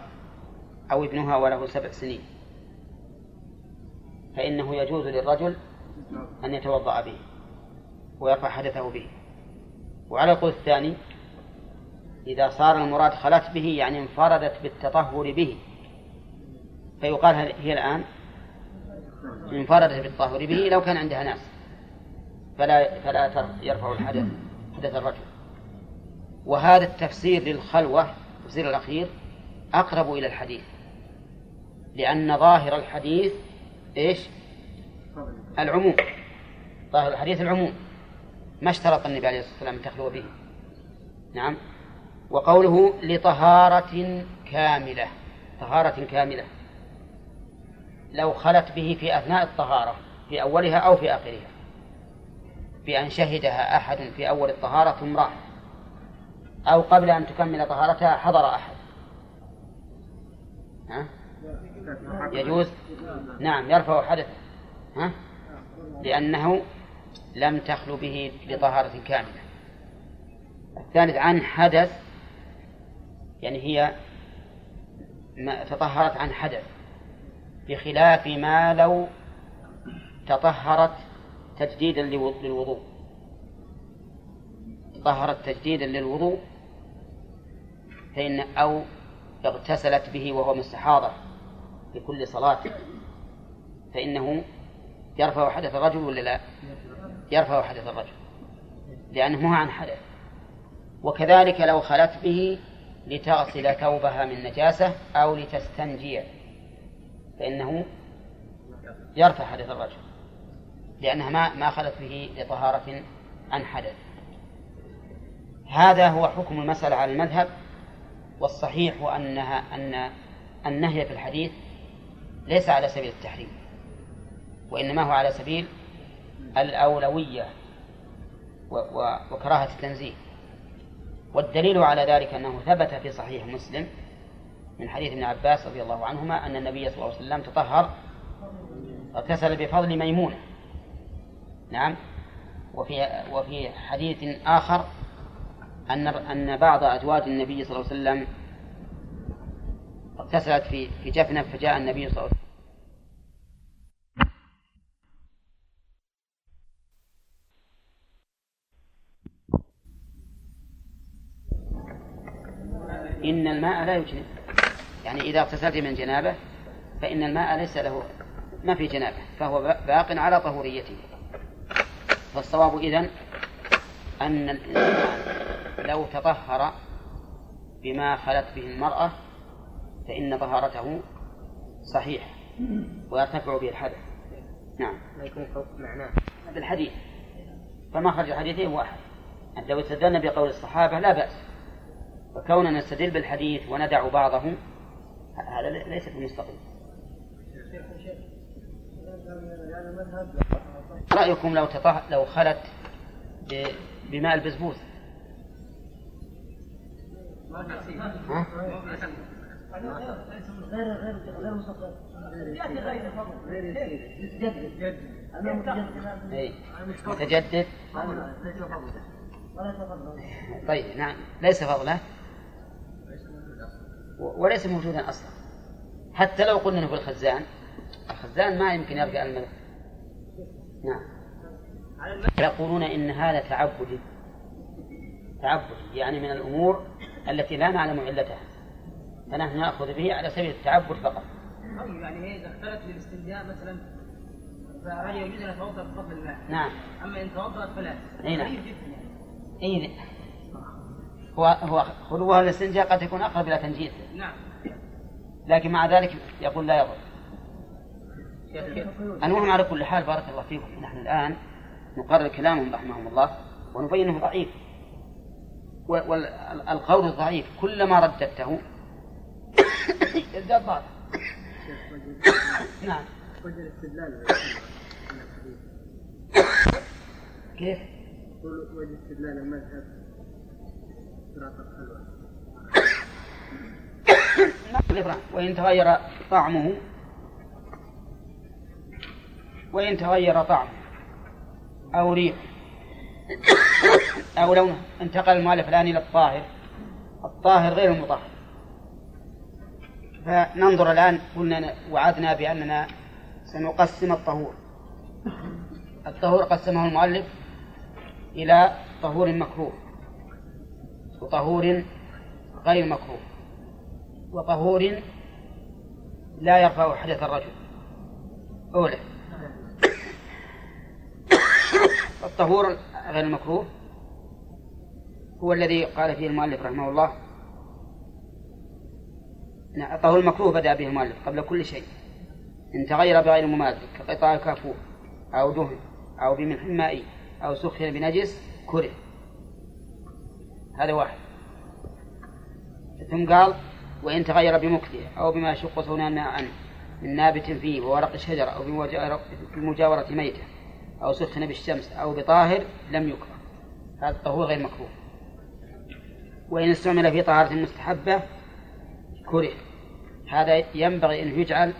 أو ابنها وله سبع سنين فإنه يجوز للرجل أن يتوضأ به ويرفع حدثه به. وعلى القول الثاني إذا صار المراد خلت به يعني انفردت بالتطهر به فيقال هي الآن؟ انفردت بالتطهر به لو كان عندها ناس فلا فلا يرفع الحدث حدث الرجل. وهذا التفسير للخلوة التفسير الأخير أقرب إلى الحديث. لأن ظاهر الحديث إيش؟ العموم. ظاهر الحديث العموم. ما اشترط النبي عليه الصلاة والسلام تخلو به. نعم. وقوله لطهارة كاملة طهارة كاملة. لو خلت به في أثناء الطهارة في أولها أو في آخرها. بأن شهدها أحد في أول الطهارة ثم راح أو قبل أن تكمل طهارتها حضر أحد. ها؟ يجوز؟ نعم يرفع حدثه ها؟ لأنه لم تخلو به بطهارة كاملة. الثالث عن حدث. يعني هي تطهرت عن حدث. بخلاف ما لو تطهرت تجديدا للوضوء. تطهرت تجديدا للوضوء. فإن أو اغتسلت به وهو مستحاضة في كل صلاة فإنه يرفع حدث الرجل ولا لا؟ يرفع حدث الرجل لأنه مو عن حدث. وكذلك لو خلت به لتغسل ثوبها من نجاسة أو لتستنجي فإنه يرفع حدث الرجل لأنها ما ما خلت به لطهارة عن حدث. هذا هو حكم المسألة على المذهب. والصحيح أنها أن النهي في الحديث ليس على سبيل التحريم وإنما هو على سبيل الأولوية وكراهة التنزيه. والدليل على ذلك أنه ثبت في صحيح مسلم من حديث ابن عباس رضي الله عنهما أن النبي صلى الله عليه وسلم تطهر اغتسل بفضل ميمونة. نعم. وفي وفي حديث آخر أن أن بعض أزواج النبي صلى الله عليه وسلم اغتسلت في في جفنة فجاء النبي صلى الله عليه وسلم. إن الماء لا يجنب. يعني إذا اغتسلت من جنابة فإن الماء ليس له ما في جنابة فهو باق على طهوريته. فالصواب إذن أن الإنسان لو تطهر بما خلت به المرأة فإن طهارته صحيحة ويرتفع به الحدث. نعم. ما يكون معناه. بالحديث فما خرج حديثين واحد لو استدلنا بقول الصحابة لا بأس. وكوننا نستدل بالحديث وندع بعضه هذا ليس بالمستقيم رأيكم لو تطه... لو خلت ب... بماء البسبوس. غير غير غير متجدد. طيب نعم. ليس فضله. وليس موجودا أصلا. حتى لو قلنا إنه في الخزان الخزان ما يمكن يرجع الملك. نعم. يقولون إن هذا تعبدي. تعبدي يعني من الأمور التي لا نعلم علتها فنحن نأخذ به على سبيل التعبد فقط. طيب يعني هي إذا اختلت للاستنجاء مثلا فهل يجوز أن يتوضأ بفضل الماء؟ نعم. أما إن توضأت فلا. إي نعم. إي هو هو خلوها الاستنجاء قد يكون أقرب إلى تنجيد. نعم. لكن مع ذلك يقول لا يضر المهم على كل حال بارك الله فيكم. نحن الآن نقرر كلامهم رحمهم الله ونبينه ضعيف. والقول الضعيف كلما رددته. يزداد ضعف نعم. الاستدلال كيف؟ وجه استدلال المذهب. وإن تغير طعمه. وإن تغير طعمه. أو ريحه. أو لونه انتقل المؤلف الآن إلى الطاهر. الطاهر غير المطهر. فننظر الآن قلنا وعدنا بأننا سنقسم الطهور. الطهور قسمه المؤلف إلى طهور مكروه وطهور غير مكروه وطهور لا يرفع حدث الرجل. أولى الطهور غير المكروه. هو الذي قال فيه المؤلف رحمه الله الطهور المكروه بدأ به المؤلف قبل كل شيء. إن تغير بغير مماثل كقطاع كافور أو دهن أو بملح مائي أو سخر بنجس كره. هذا واحد. ثم قال وإن تغير بمكته أو بما يشق ثنان عنه من نابت فيه وورق الشجر أو بمجاورة ميتة أو سخن بالشمس أو بطاهر لم يكره. هذا الطهور غير مكروه. وإن استعمل في طهارة مستحبة كره. هذا ينبغي أن يجعل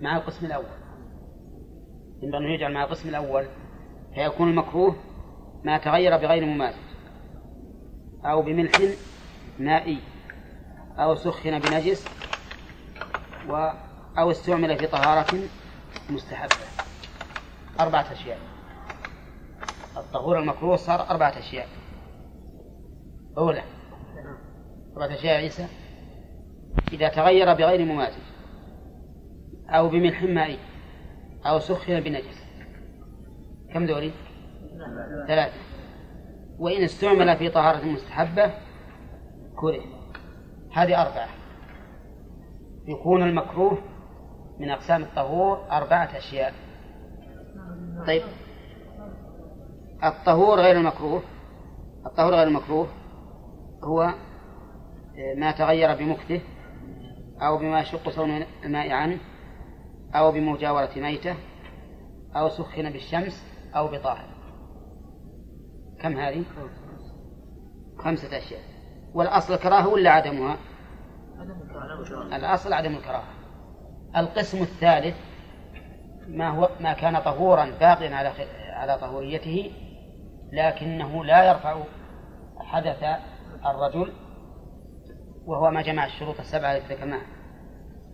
مع القسم الأول. ينبغي أن يجعل مع القسم الأول. فيكون المكروه ما تغير بغير مماثل أو بملح مائي. أو سخن بنجس. و أو استعمل في طهارة مستحبة. أربعة أشياء. الطهور المكروه صار أربعة أشياء. أولى أربعة أشياء عيسى. إذا تغير بغير ممازج أو بملح مائي أو سخن بنجس. كم ذولي؟ ثلاثة. وإن استعمل في طهارة مستحبة كره. هذه أربعة. يكون المكروه من أقسام الطهور أربعة أشياء. طيب. الطهور غير المكروه. الطهور غير المكروه هو ما تغير بمكته أو بما يشق صون الماء عنه أو بمجاورة ميتة أو سخن بالشمس أو بطاهر. كم هذه؟ خمسة أشياء. والأصل الكراهة ولا عدمها؟ الأصل عدم الكراهة. القسم الثالث ما هو ما كان طهورا باقيا على على طهوريته لكنه لا يرفع حدث الرجل وهو ما جمع الشروط السبعة التي ذكرناها.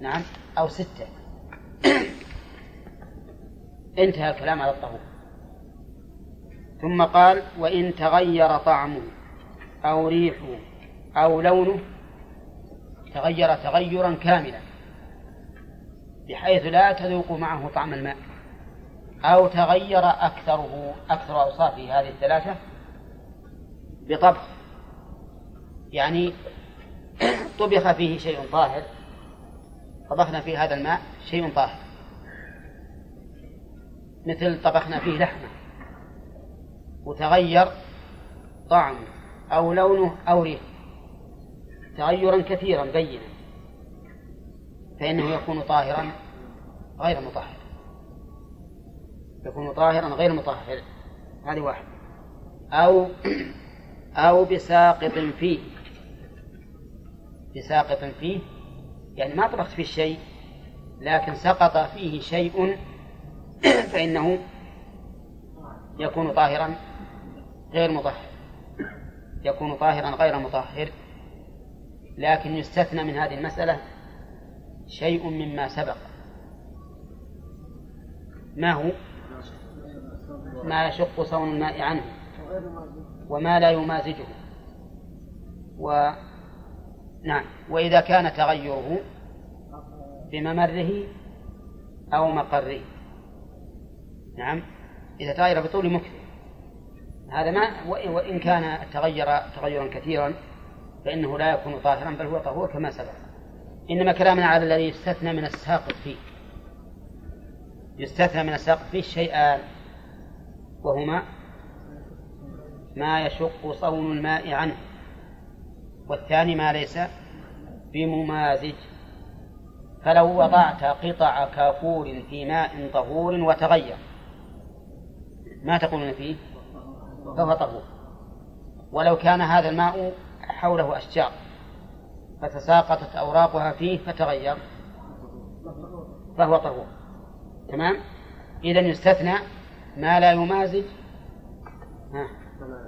نعم؟ أو ستة. انتهى الكلام على الطهور. ثم قال وإن تغير طعمه أو ريحه أو لونه تغير تغيرا كاملا. بحيث لا تذوق معه طعم الماء. أو تغير أكثره أكثر أوصافه. هذه الثلاثة بطبخ يعني طبخ فيه شيء طاهر. طبخنا في هذا الماء شيء طاهر. مثل طبخنا فيه لحمة. وتغير طعمه أو لونه أو ريحه. تغيرا كثيرا بينا. فإنه يكون طاهرا غير مطهر. يكون طاهرا غير مطهر. هذه واحدة أو أو بساقط فيه. بساقط فيه. يعني ما طبخت فيه شيء لكن سقط فيه شيء فإنه يكون طاهرا غير مطهر. يكون طاهرا غير مطهر. لكن يستثنى من هذه المسألة شيء مما سبق. ما هو؟ ما يشق صون الماء عنه وما لا يمازجه. و نعم. وإذا كان تغيره بممره أو مقره. نعم. إذا تغير بطول مكث هذا ما وإن كان تغير تغيرا كثيرا فإنه لا يكون طاهرا بل هو طهور كما سبق. إنما كلامنا على الذي يستثنى من الساقط فيه. يستثنى من الساقط فيه شيئان وهما ما يشق صون الماء عنه والثاني ما ليس بممازج. فلو وضعت قطع كافور في ماء طهور وتغير ما تقولون فيه؟ فهو طهور. ولو كان هذا الماء حوله أشجار. فتساقطت أوراقها فيه فتغير. فهو طهور. تمام؟ إذا يستثنى ما لا يمازج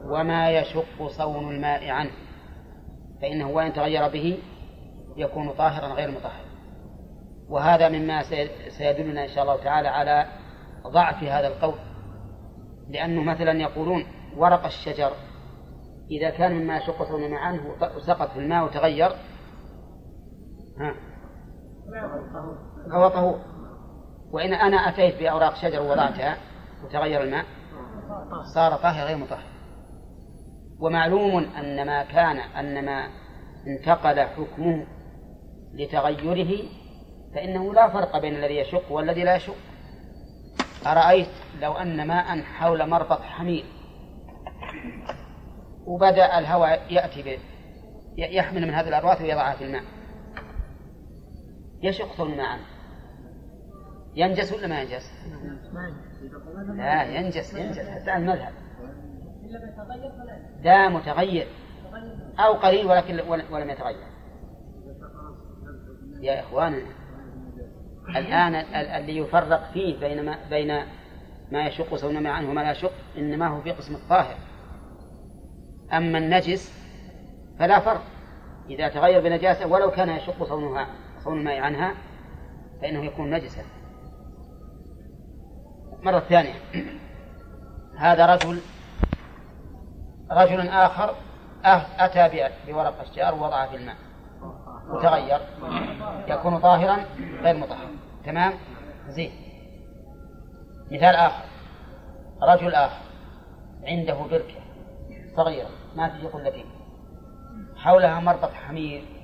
وما يشق صون الماء عنه. فإنه وإن تغير به يكون طاهرا غير مطهر. وهذا مما سيدلنا إن شاء الله تعالى على ضعف هذا القول. لأنه مثلا يقولون ورق الشجر إذا كان مما يشق صون الماء عنه وسقط في الماء وتغير ها. طهور. وإن أنا أتيت بأوراق شجر ووضعتها وتغير الماء صار طاهر غير مطهر. ومعلوم أن ما كان أن ما انتقل حكمه لتغيره فإنه لا فرق بين الذي يشق والذي لا يشق. أرأيت لو أن ماء حول مربط حمير وبدأ الهواء يأتي به يحمل من هذه الأرواث ويضعها في الماء. يشق الماء عنه ينجس ولا ما ينجس؟ لا ينجس ينجس حتى المذهب. لا متغير. أو قليل ولكن ولم يتغير. يا إخواننا الآن الذي يفرق فيه بين ما بين ما يشق صون ما عنه وما لا يشق إنما هو في قسم الطاهر. أما النجس فلا فرق. إذا تغير بنجاسة ولو كان يشق صونها صون الماء عنها فإنه يكون نجسا مرة ثانية. هذا رجل رجل آخر أتى بورق أشجار ووضعها في الماء. وتغير يكون طاهرا غير مطهر. تمام؟ زين. مثال آخر. رجل آخر عنده بركة صغيرة ما تجي قلتين حولها مربط حمير.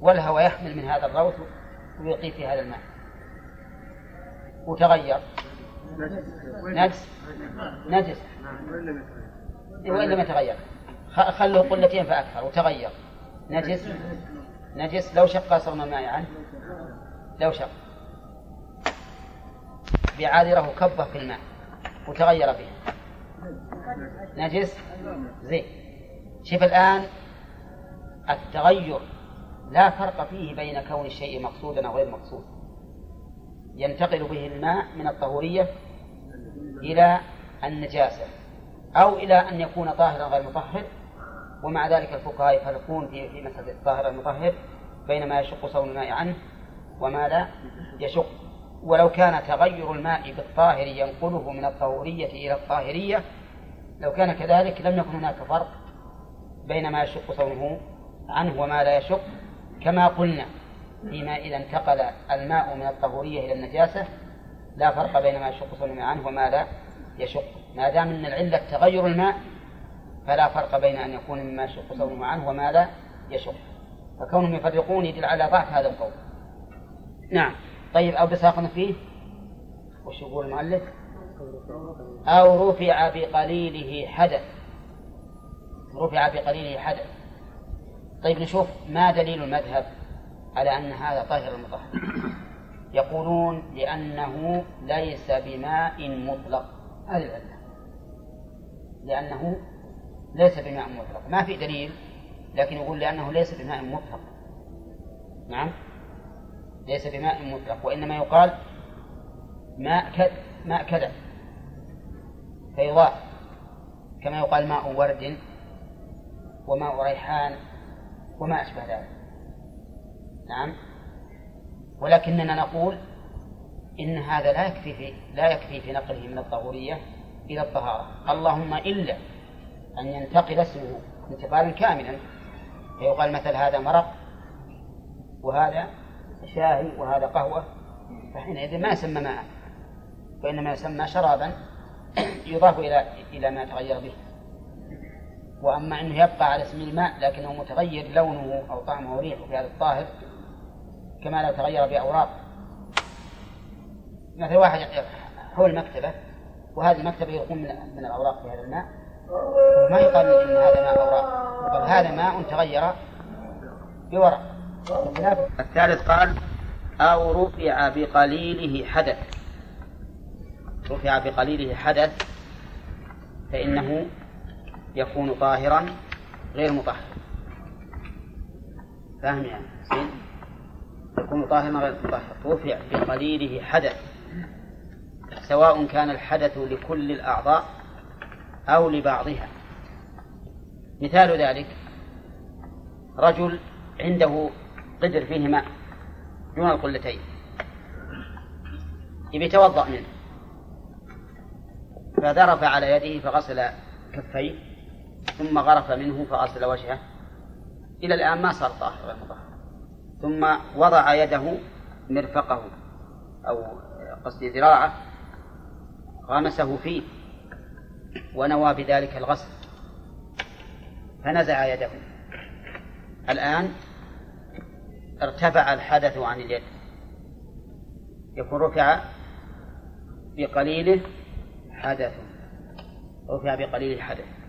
والهوى يحمل من هذا الروث ويلقيه في هذا الماء وتغير. نجس. نجس. وإن لم يتغير. خلوه قلتين فأكثر وتغير. نجس. نجس. لو شق صرنا الماء عنه لو شق. بعاذره كبه في الماء. وتغير به. نجس. زين. شوف الآن التغير. لا فرق فيه بين كون الشيء مقصودا أو غير مقصود. ينتقل به الماء من الطهورية إلى النجاسة أو إلى أن يكون طاهرا غير مطهر ومع ذلك الفقهاء يفرقون في في مسألة الطاهر المطهر بين ما يشق صون الماء عنه وما لا يشق. ولو كان تغير الماء بالطاهر ينقله من الطهورية إلى الطاهرية لو كان كذلك لم يكن هناك فرق بين ما يشق صونه عنه وما لا يشق. كما قلنا فيما إذا انتقل الماء من الطهورية إلى النجاسة لا فرق بين ما يشق صونه عنه وما لا يشق. ما دام أن العلة تغير الماء فلا فرق بين أن يكون مما يشق صونه عنه وما لا يشق. فكونهم يفرقون يدل على ضعف هذا القول. نعم. طيب أو بساقنا فيه؟ وش يقول المؤلف؟ أو رفع بقليله حدث. رفع بقليله حدث. طيب نشوف ما دليل المذهب على أن هذا طاهر المطهر يقولون لأنه ليس بماء مطلق. هذه العلة. لأنه ليس بماء مطلق. ما في دليل لكن يقول لأنه ليس بماء مطلق. نعم؟ ليس بماء مطلق وإنما يقال ماء كذا ماء كذا فيضاف كما يقال ماء ورد وماء ريحان. وما أشبه ذلك. نعم. ولكننا نقول إن هذا لا يكفي في لا يكفي في نقله من الطهورية إلى الطهارة. اللهم إلا أن ينتقل اسمه انتقالا كاملا. فيقال مثل هذا مرق وهذا شاهي وهذا قهوة. فحينئذ ما يسمى ماء وإنما يسمى شرابا يضاف إلى إلى ما تغير به. وأما أنه يبقى على اسم الماء لكنه متغير لونه أو طعمه أو ريحه في هذا الطاهر كما لو تغير بأوراق. مثل واحد حول مكتبة وهذه المكتبة يكون من, من الأوراق في هذا الماء. ما يقال إن هذا ماء أوراق بل هذا ماء تغير بورق. الثالث قال أو رفع بقليله حدث. رفع بقليله حدث فإنه يكون طاهرا غير مطهر. فاهم يعني؟ يكون طاهرا غير مطهر. رفع بقليله حدث. سواء كان الحدث لكل الأعضاء أو لبعضها. مثال ذلك رجل عنده قدر فيه ماء دون القلتين يبي يتوضأ منه. فذرف على يده فغسل كفيه. ثم غرف منه فغسل وجهه إلى الآن ما صار طاهر. ثم وضع يده مرفقه أو قصدي ذراعه غمسه فيه ونوى بذلك الغسل. فنزع يده. الآن ارتفع الحدث عن اليد. يكون رفع بقليله حدث. رفع بقليل حدث.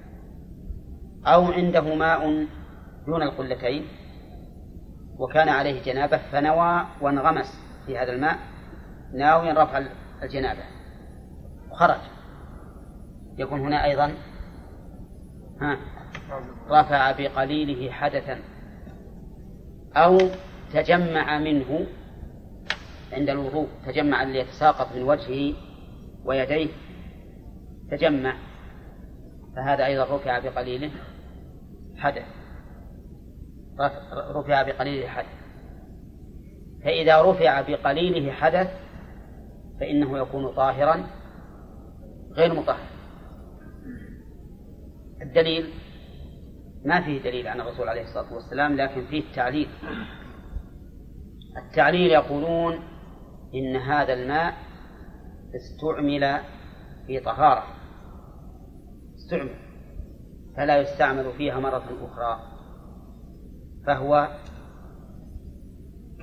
أو عنده ماء دون القلتين وكان عليه جنابة فنوى وانغمس في هذا الماء ناويا رفع الجنابة وخرج. يكون هنا أيضا ها رفع بقليله حدثا أو تجمع منه عند الوضوء تجمع ليتساقط من وجهه ويديه تجمع. فهذا أيضا رفع بقليله. حدث. رفع بقليله حدث. فإذا رفع بقليله حدث فإنه يكون طاهرا غير مطهر. الدليل ما فيه دليل عن الرسول عليه الصلاة والسلام لكن فيه التعليل. التعليل يقولون إن هذا الماء استعمل في طهارة. استعمل. فلا يستعمل فيها مرة أخرى. فهو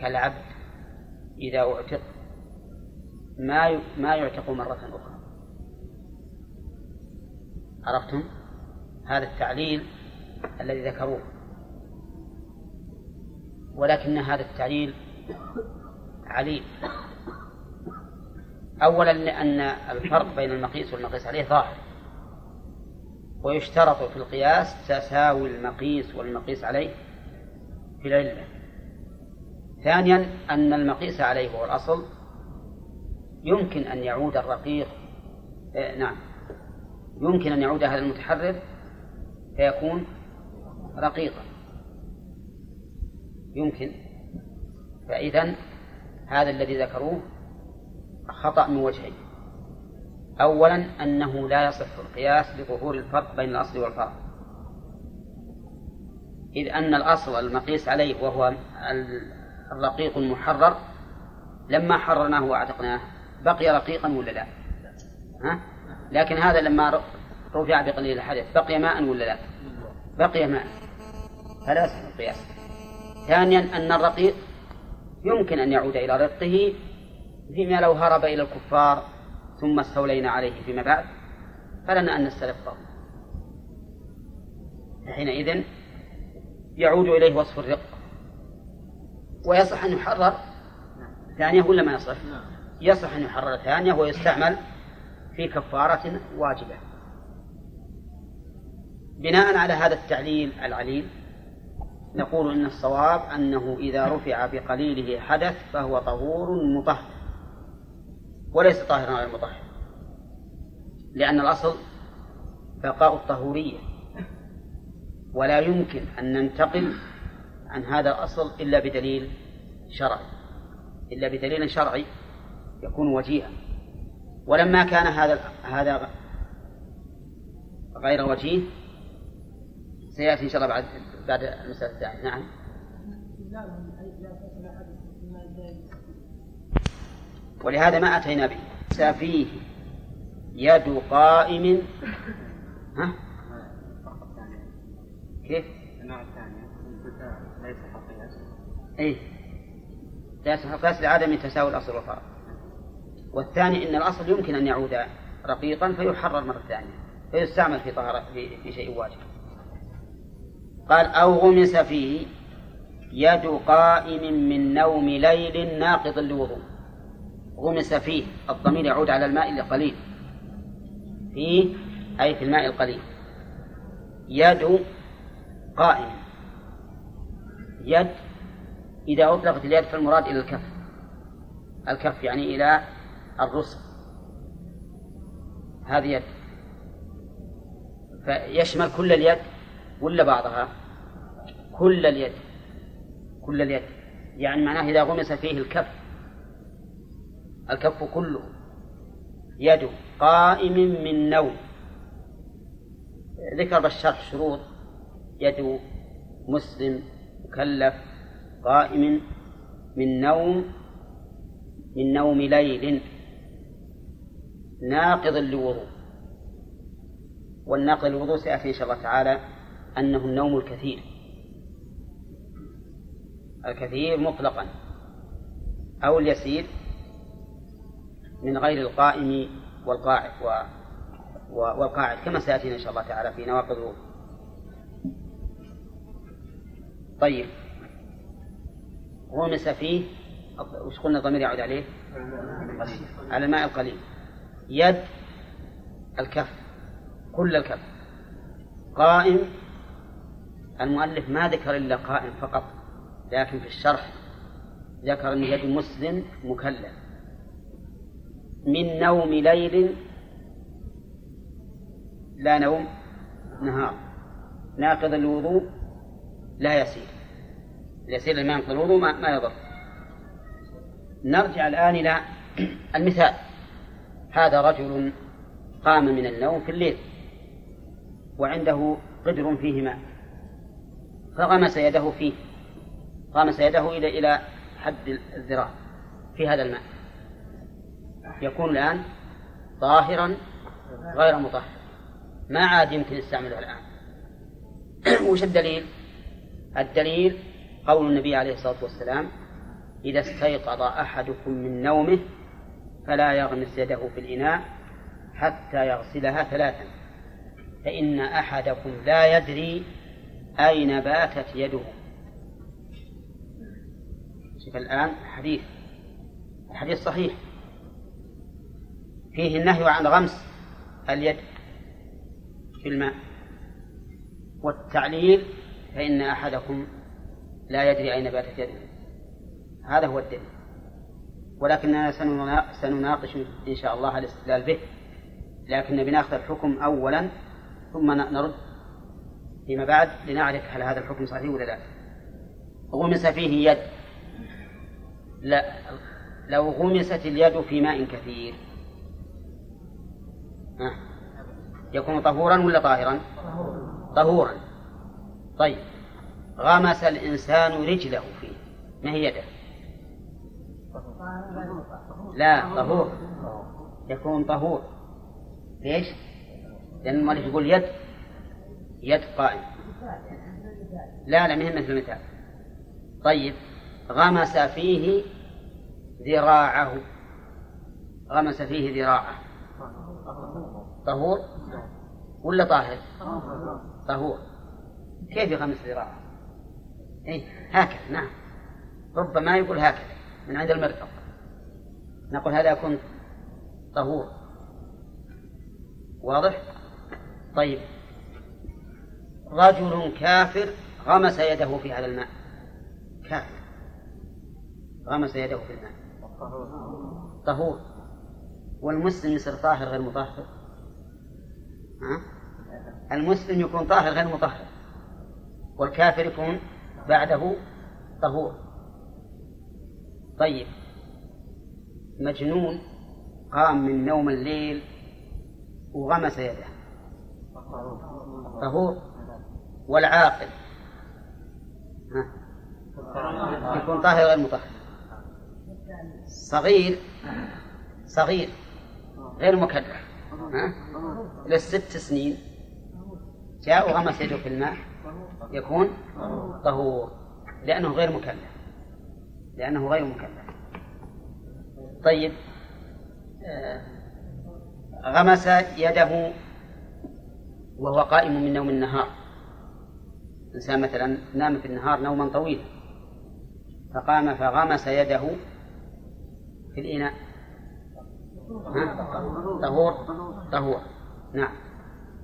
كالعبد إذا أعتق ما ما يعتق مرة أخرى. عرفتم؟ هذا التعليل الذي ذكروه. ولكن هذا التعليل عليل. أولا لأن الفرق بين المقيس والمقيس عليه ظاهر. ويشترط في القياس تساوي المقيس والمقيس عليه في العلة ثانيا أن المقيس عليه هو الأصل. يمكن أن يعود الرقيق إيه نعم. يمكن أن يعود هذا المتحرر فيكون رقيقا. يمكن. فإذا هذا الذي ذكروه خطأ من وجهين. أولا أنه لا يصح القياس لظهور الفرق بين الأصل والفرع إذ أن الأصل المقيس عليه وهو الرقيق المحرر لما حررناه وأعتقناه بقي رقيقا ولا لا؟ ها؟ لكن هذا لما رفع بقليل الحدث بقي ماء ولا لا؟ بقي ماء فلا يصح القياس ثانيا أن الرقيق يمكن أن يعود إلى رقه فيما لو هرب إلى الكفار ثم استولينا عليه فيما بعد فلنا أن نسترقه حينئذ يعود إليه وصف الرق. ويصح أن يحرر ثانية ولا ما يصح؟ يصح أن يحرر ثانية ويستعمل في كفارة واجبة. بناء على هذا التعليل العليل نقول إن الصواب أنه إذا رفع بقليله حدث فهو طهور مطهر. وليس طاهرا على المطهر لأن الأصل بقاء الطهورية. ولا يمكن أن ننتقل عن هذا الأصل إلا بدليل شرعي. إلا بدليل شرعي يكون وجيها. ولما كان هذا هذا غير وجيه سيأتي إن شاء الله بعد بعد المسألة الثانية. نعم. ولهذا ما أتينا به. فيه يد قائم. ها؟ كيف؟ الثاني ليس قياس اي ليس لعدم تساوي الأصل والفرع والثاني إن الأصل يمكن أن يعود رقيقا فيحرر مرة ثانية. فيستعمل في طهارة في, في شيء واجب. قال أو غمس فيه يد قائم من نوم ليل ناقض لوضوء غمس فيه الضمير يعود على الماء القليل فيه أي في الماء القليل. يد قائم. يد إذا أطلقت اليد فالمراد إلى الكف. الكف يعني إلى الرسغ هذه يد. فيشمل كل اليد ولا بعضها؟ كل اليد. كل اليد. يعني معناه إذا غمس فيه الكف الكف كله. يد قائم من نوم. ذكر بالشرح شروط يد مسلم مكلف قائم من نوم من نوم ليل. ناقض لوضوء والناقض للوضوء سيأتي إن شاء الله تعالى أنه النوم الكثير. الكثير مطلقا. أو اليسير من غير القائم والقاعد و والقاعد كما سيأتينا إن شاء الله تعالى في نواقض طيب. غمس فيه. وش قلنا الضمير يعود عليه؟ على الماء القليل. يد الكف كل الكف. قائم. المؤلف ما ذكر إلا قائم فقط لكن في الشرح ذكر أن يد مسلم مكلف. من نوم ليل لا نوم نهار. ناقض الوضوء لا يسير. يسير لما ينقض الوضوء ما, ما يضر. نرجع الآن إلى المثال. هذا رجل قام من النوم في الليل وعنده قدر فيه ماء. فغمس يده فيه. غمس يده إلى إلى حد الذراع في هذا الماء. يكون الآن طاهرا غير مطهر. ما عاد يمكن يستعمله الآن. وش الدليل؟ الدليل قول النبي عليه الصلاة والسلام إذا استيقظ أحدكم من نومه فلا يغمس يده في الإناء حتى يغسلها ثلاثا. فإن أحدكم لا يدري أين باتت يده. شوف الآن حديث الحديث صحيح. فيه النهي عن غمس اليد في الماء. والتعليل فإن أحدكم لا يدري أين باتت يده. هذا هو الدليل. ولكننا سنناقش إن شاء الله الاستدلال به. لكن بناخذ الحكم أولا ثم نرد فيما بعد لنعرف هل هذا الحكم صحيح ولا لا. غمس فيه يد. لا لو غمست اليد في ماء كثير يكون طهورا ولا طاهرا؟ طهورا. طيب. غمس الإنسان رجله فيه. ما هي يده؟ لا طهور. يكون طهور. ليش؟ لأن المؤلف يقول يد. يد قائم. لا لا مهم مثل المثال. طيب. غمس فيه ذراعه. غمس فيه ذراعه. طهور؟ ولا طاهر طهور. كيف يغمس ذراعه إيه هكذا نعم. ربما يقول هكذا من عند المرفق. نقول هذا يكون طهور. واضح؟ طيب. رجل كافر غمس يده في هذا الماء. كافر. غمس يده في الماء. طهور. والمسلم يصير طاهر غير مطهر؟ ها؟ المسلم يكون طاهر غير مطهر والكافر يكون بعده طهور. طيب مجنون قام من نوم الليل وغمس يده. طهور والعاقل. يكون طاهر غير مطهر. صغير صغير. غير مكلف. ها؟ للست سنين جاء وغمس يده في الماء يكون طهور لأنه غير مكلف. لأنه غير مكلف. طيب آه، غمس يده وهو قائم من نوم النهار. إنسان مثلا نام في النهار نوما طويلا فقام فغمس يده في الإناء. طهور. طهور. نعم.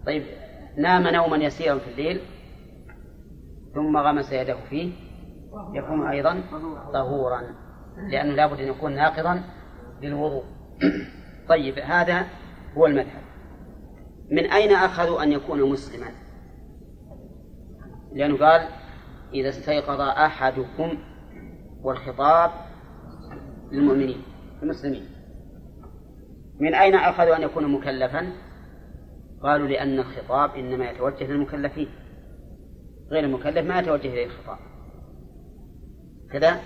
طيب نام نوما يسيرا في الليل ثم غمس يده فيه يكون أيضا طهورا لأنه لابد أن يكون ناقضا للوضوء. طيب هذا هو المذهب. من أين أخذوا أن يكون مسلما؟ لأنه قال إذا استيقظ أحدكم والخطاب للمؤمنين المسلمين. من أين أخذوا أن يكون مكلفا؟ قالوا لأن الخطاب إنما يتوجه للمكلفين. غير المكلف ما يتوجه إليه الخطاب. كذا؟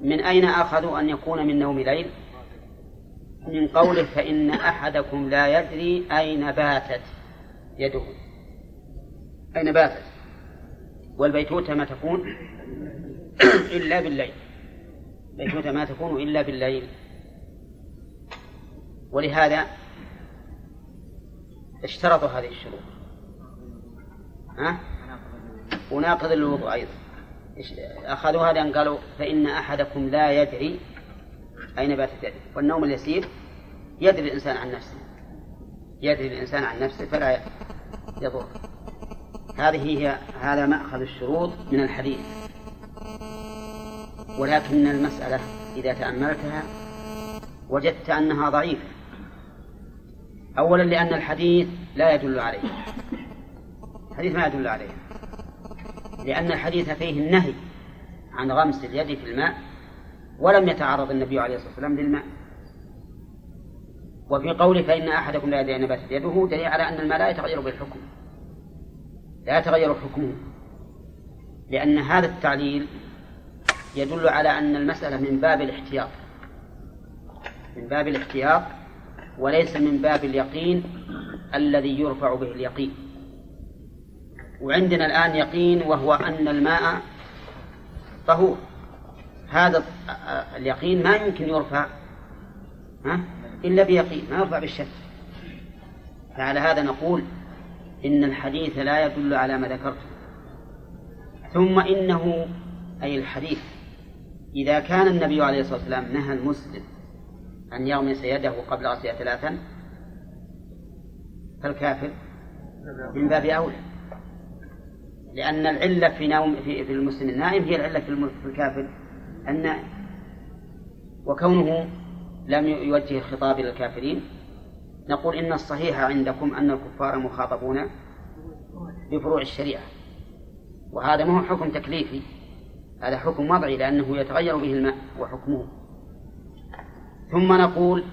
من أين أخذوا أن يكون من نوم ليل؟ من قوله فإن أحدكم لا يدري أين باتت يده. أين باتت؟ والبيتوتة ما تكون إلا بالليل. بيتوتة ما تكون إلا بالليل. ولهذا اشترطوا هذه الشروط. ها؟ وناقض الوضوء أيضا. أخذوها لأن قالوا فإن أحدكم لا يدري أين باتت يده. والنوم اليسير يدري الإنسان عن نفسه. يدري الإنسان عن نفسه فلا يضر. هذه هي هذا مأخذ الشروط من الحديث. ولكن المسألة إذا تأملتها وجدت أنها ضعيفة. أولا لأن الحديث لا يدل عليه. الحديث ما يدل عليه. لأن الحديث فيه النهي عن غمس اليد في الماء ولم يتعرض النبي عليه الصلاة والسلام للماء. وفي قوله فإن أحدكم لا يدري أن باتت يده دليل على أن الماء لا يتغير بالحكم. لا يتغير حكمه. لأن هذا التعليل يدل على أن المسألة من باب الاحتياط. من باب الاحتياط وليس من باب اليقين الذي يرفع به اليقين. وعندنا الآن يقين وهو أن الماء طهور. هذا اليقين ما يمكن يرفع ها؟ إلا بيقين ما يرفع بالشك. فعلى هذا نقول إن الحديث لا يدل على ما ذكرت ثم إنه أي الحديث إذا كان النبي عليه الصلاة والسلام نهى المسلم أن يغمس يده قبل غسلها ثلاثا فالكافر من باب أولى. لأن العلة في نوم في, في المسلم النائم هي العلة في الكافر. النائم وكونه لم يوجه الخطاب إلى الكافرين نقول إن الصحيح عندكم أن الكفار مخاطبون بفروع الشريعة. وهذا ما هو حكم تكليفي هذا حكم وضعي لأنه يتغير به الماء وحكمه. ثم نقول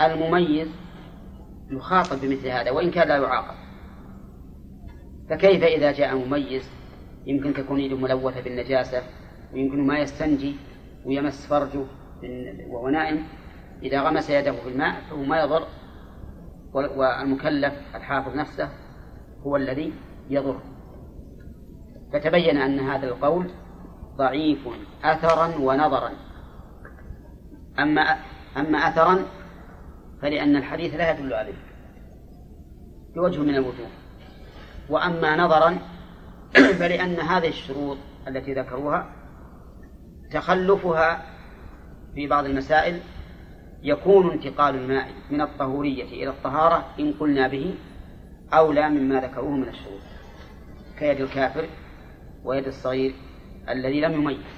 المميز يخاطب بمثل هذا وإن كان لا يعاقب. فكيف إذا جاء مميز يمكن تكون يده ملوثة بالنجاسة ويمكن ما يستنجي ويمس فرجه وهو نائم إذا غمس يده في الماء فهو ما يضر والمكلف الحافظ نفسه هو الذي يضر. فتبين أن هذا القول ضعيف أثرا ونظرا. أما أما أثرا فلأن الحديث لا يدل عليه بوجه من الوجوه. وأما نظرا فلأن هذه الشروط التي ذكروها تخلفها في بعض المسائل يكون انتقال الماء من الطهورية إلى الطهارة إن قلنا به أولى مما ذكروه من الشروط كيد الكافر ويد الصغير الذي لم يميز.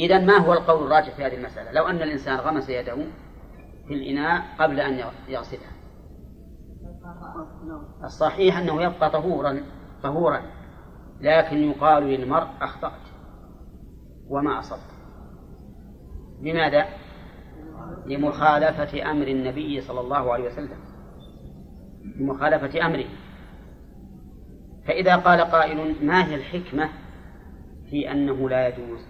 إذا ما هو القول الراجح في هذه المسألة؟ لو أن الإنسان غمس يده في الإناء قبل أن يغسلها. الصحيح أنه يبقى طهورا طهورا لكن يقال للمرء أخطأت وما أصبت. لماذا؟ لمخالفة أمر النبي صلى الله عليه وسلم. لمخالفة أمره. فإذا قال قائل ما هي الحكمة في أنه لا يجوز؟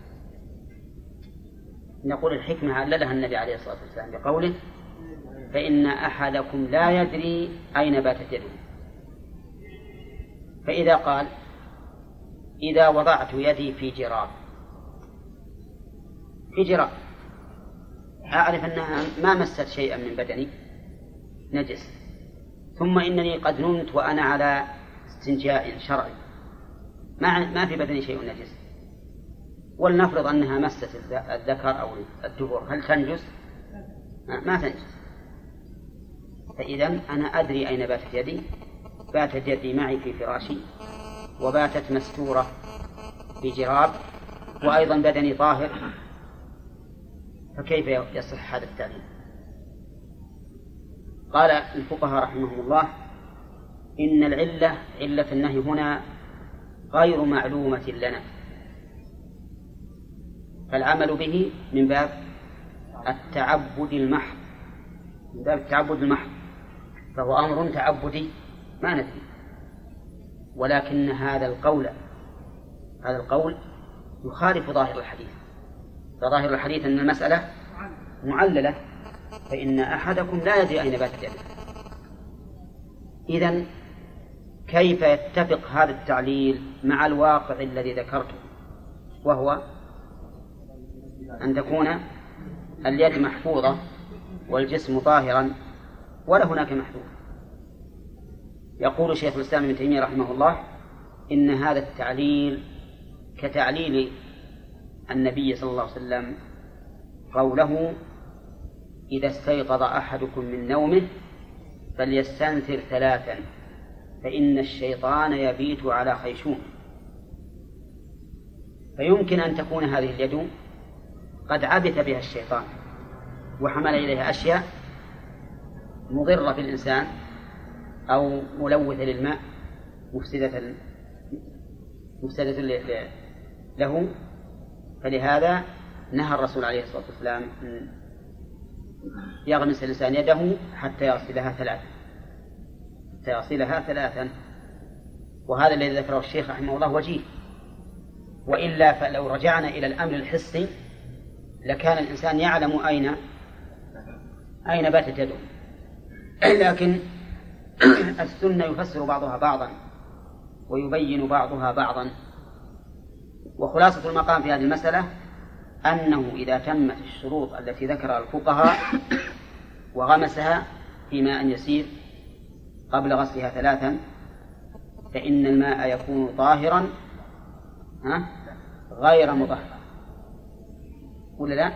نقول الحكمة عللها النبي عليه الصلاة والسلام بقوله فإن أحدكم لا يدري أين باتت يده. فإذا قال إذا وضعت يدي في جراب في جراب أعرف أنها ما مست شيئا من بدني نجس ثم إنني قد نمت وأنا على استنجاء شرعي. ما ما في بدني شيء نجس. ولنفرض أنها مست الذكر أو الدبر هل تنجس؟ ما تنجس. فإذا أنا أدري أين باتت يدي. باتت يدي معي في فراشي وباتت مستورة بجراب وأيضا بدني طاهر. فكيف يصح هذا التعليم؟ قال الفقهاء رحمهم الله إن العلة علة النهي هنا غير معلومة لنا. فالعمل به من باب التعبد المحض من باب التعبد المحض. فهو أمر تعبدي ما ندري. ولكن هذا القول هذا القول يخالف ظاهر الحديث. فظاهر الحديث أن المسألة معللة فإن أحدكم لا يدري أين باتت إذا كيف يتفق هذا التعليل مع الواقع الذي ذكرته؟ وهو أن تكون اليد محفوظة والجسم طاهرا ولا هناك محذور يقول شيخ الإسلام ابن تيمية رحمه الله إن هذا التعليل كتعليل النبي صلى الله عليه وسلم قوله إذا استيقظ أحدكم من نومه فليستنثر ثلاثا فإن الشيطان يبيت على خيشوم. فيمكن أن تكون هذه اليد قد عبث بها الشيطان وحمل إليها أشياء مضرة في الإنسان أو ملوثة للماء مفسدة مفسدة له. فلهذا نهى الرسول عليه الصلاة والسلام أن يغمس الإنسان يده حتى يغسلها ثلاثا حتى يغسلها ثلاثا. وهذا الذي ذكره الشيخ رحمه الله وجيه. وإلا فلو رجعنا إلى الأمر الحسي لكان الإنسان يعلم أين أين باتت يده. لكن السنة يفسر بعضها بعضا ويبين بعضها بعضا. وخلاصة المقام في هذه المسألة أنه إذا تمت الشروط التي ذكرها الفقهاء وغمسها في ماء يسير قبل غسلها ثلاثا فإن الماء يكون طاهرا غير مطهر. ولا لا؟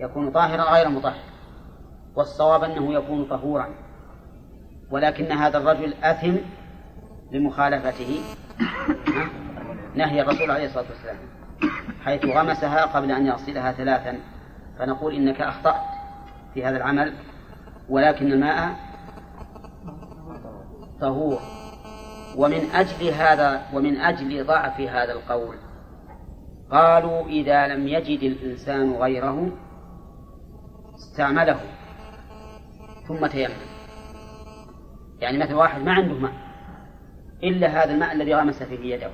يكون طاهرا غير مطهر. والصواب أنه يكون طهورا. ولكن هذا الرجل أثم لمخالفته. نهي الرسول عليه الصلاة والسلام. حيث غمسها قبل أن يغسلها ثلاثا. فنقول إنك أخطأت في هذا العمل. ولكن الماء طهور. ومن أجل هذا ومن أجل ضعف هذا القول قالوا إذا لم يجد الإنسان غيره استعمله ثم تيمم. يعني مثل واحد ما عنده ماء إلا هذا الماء الذي غمس فيه يده.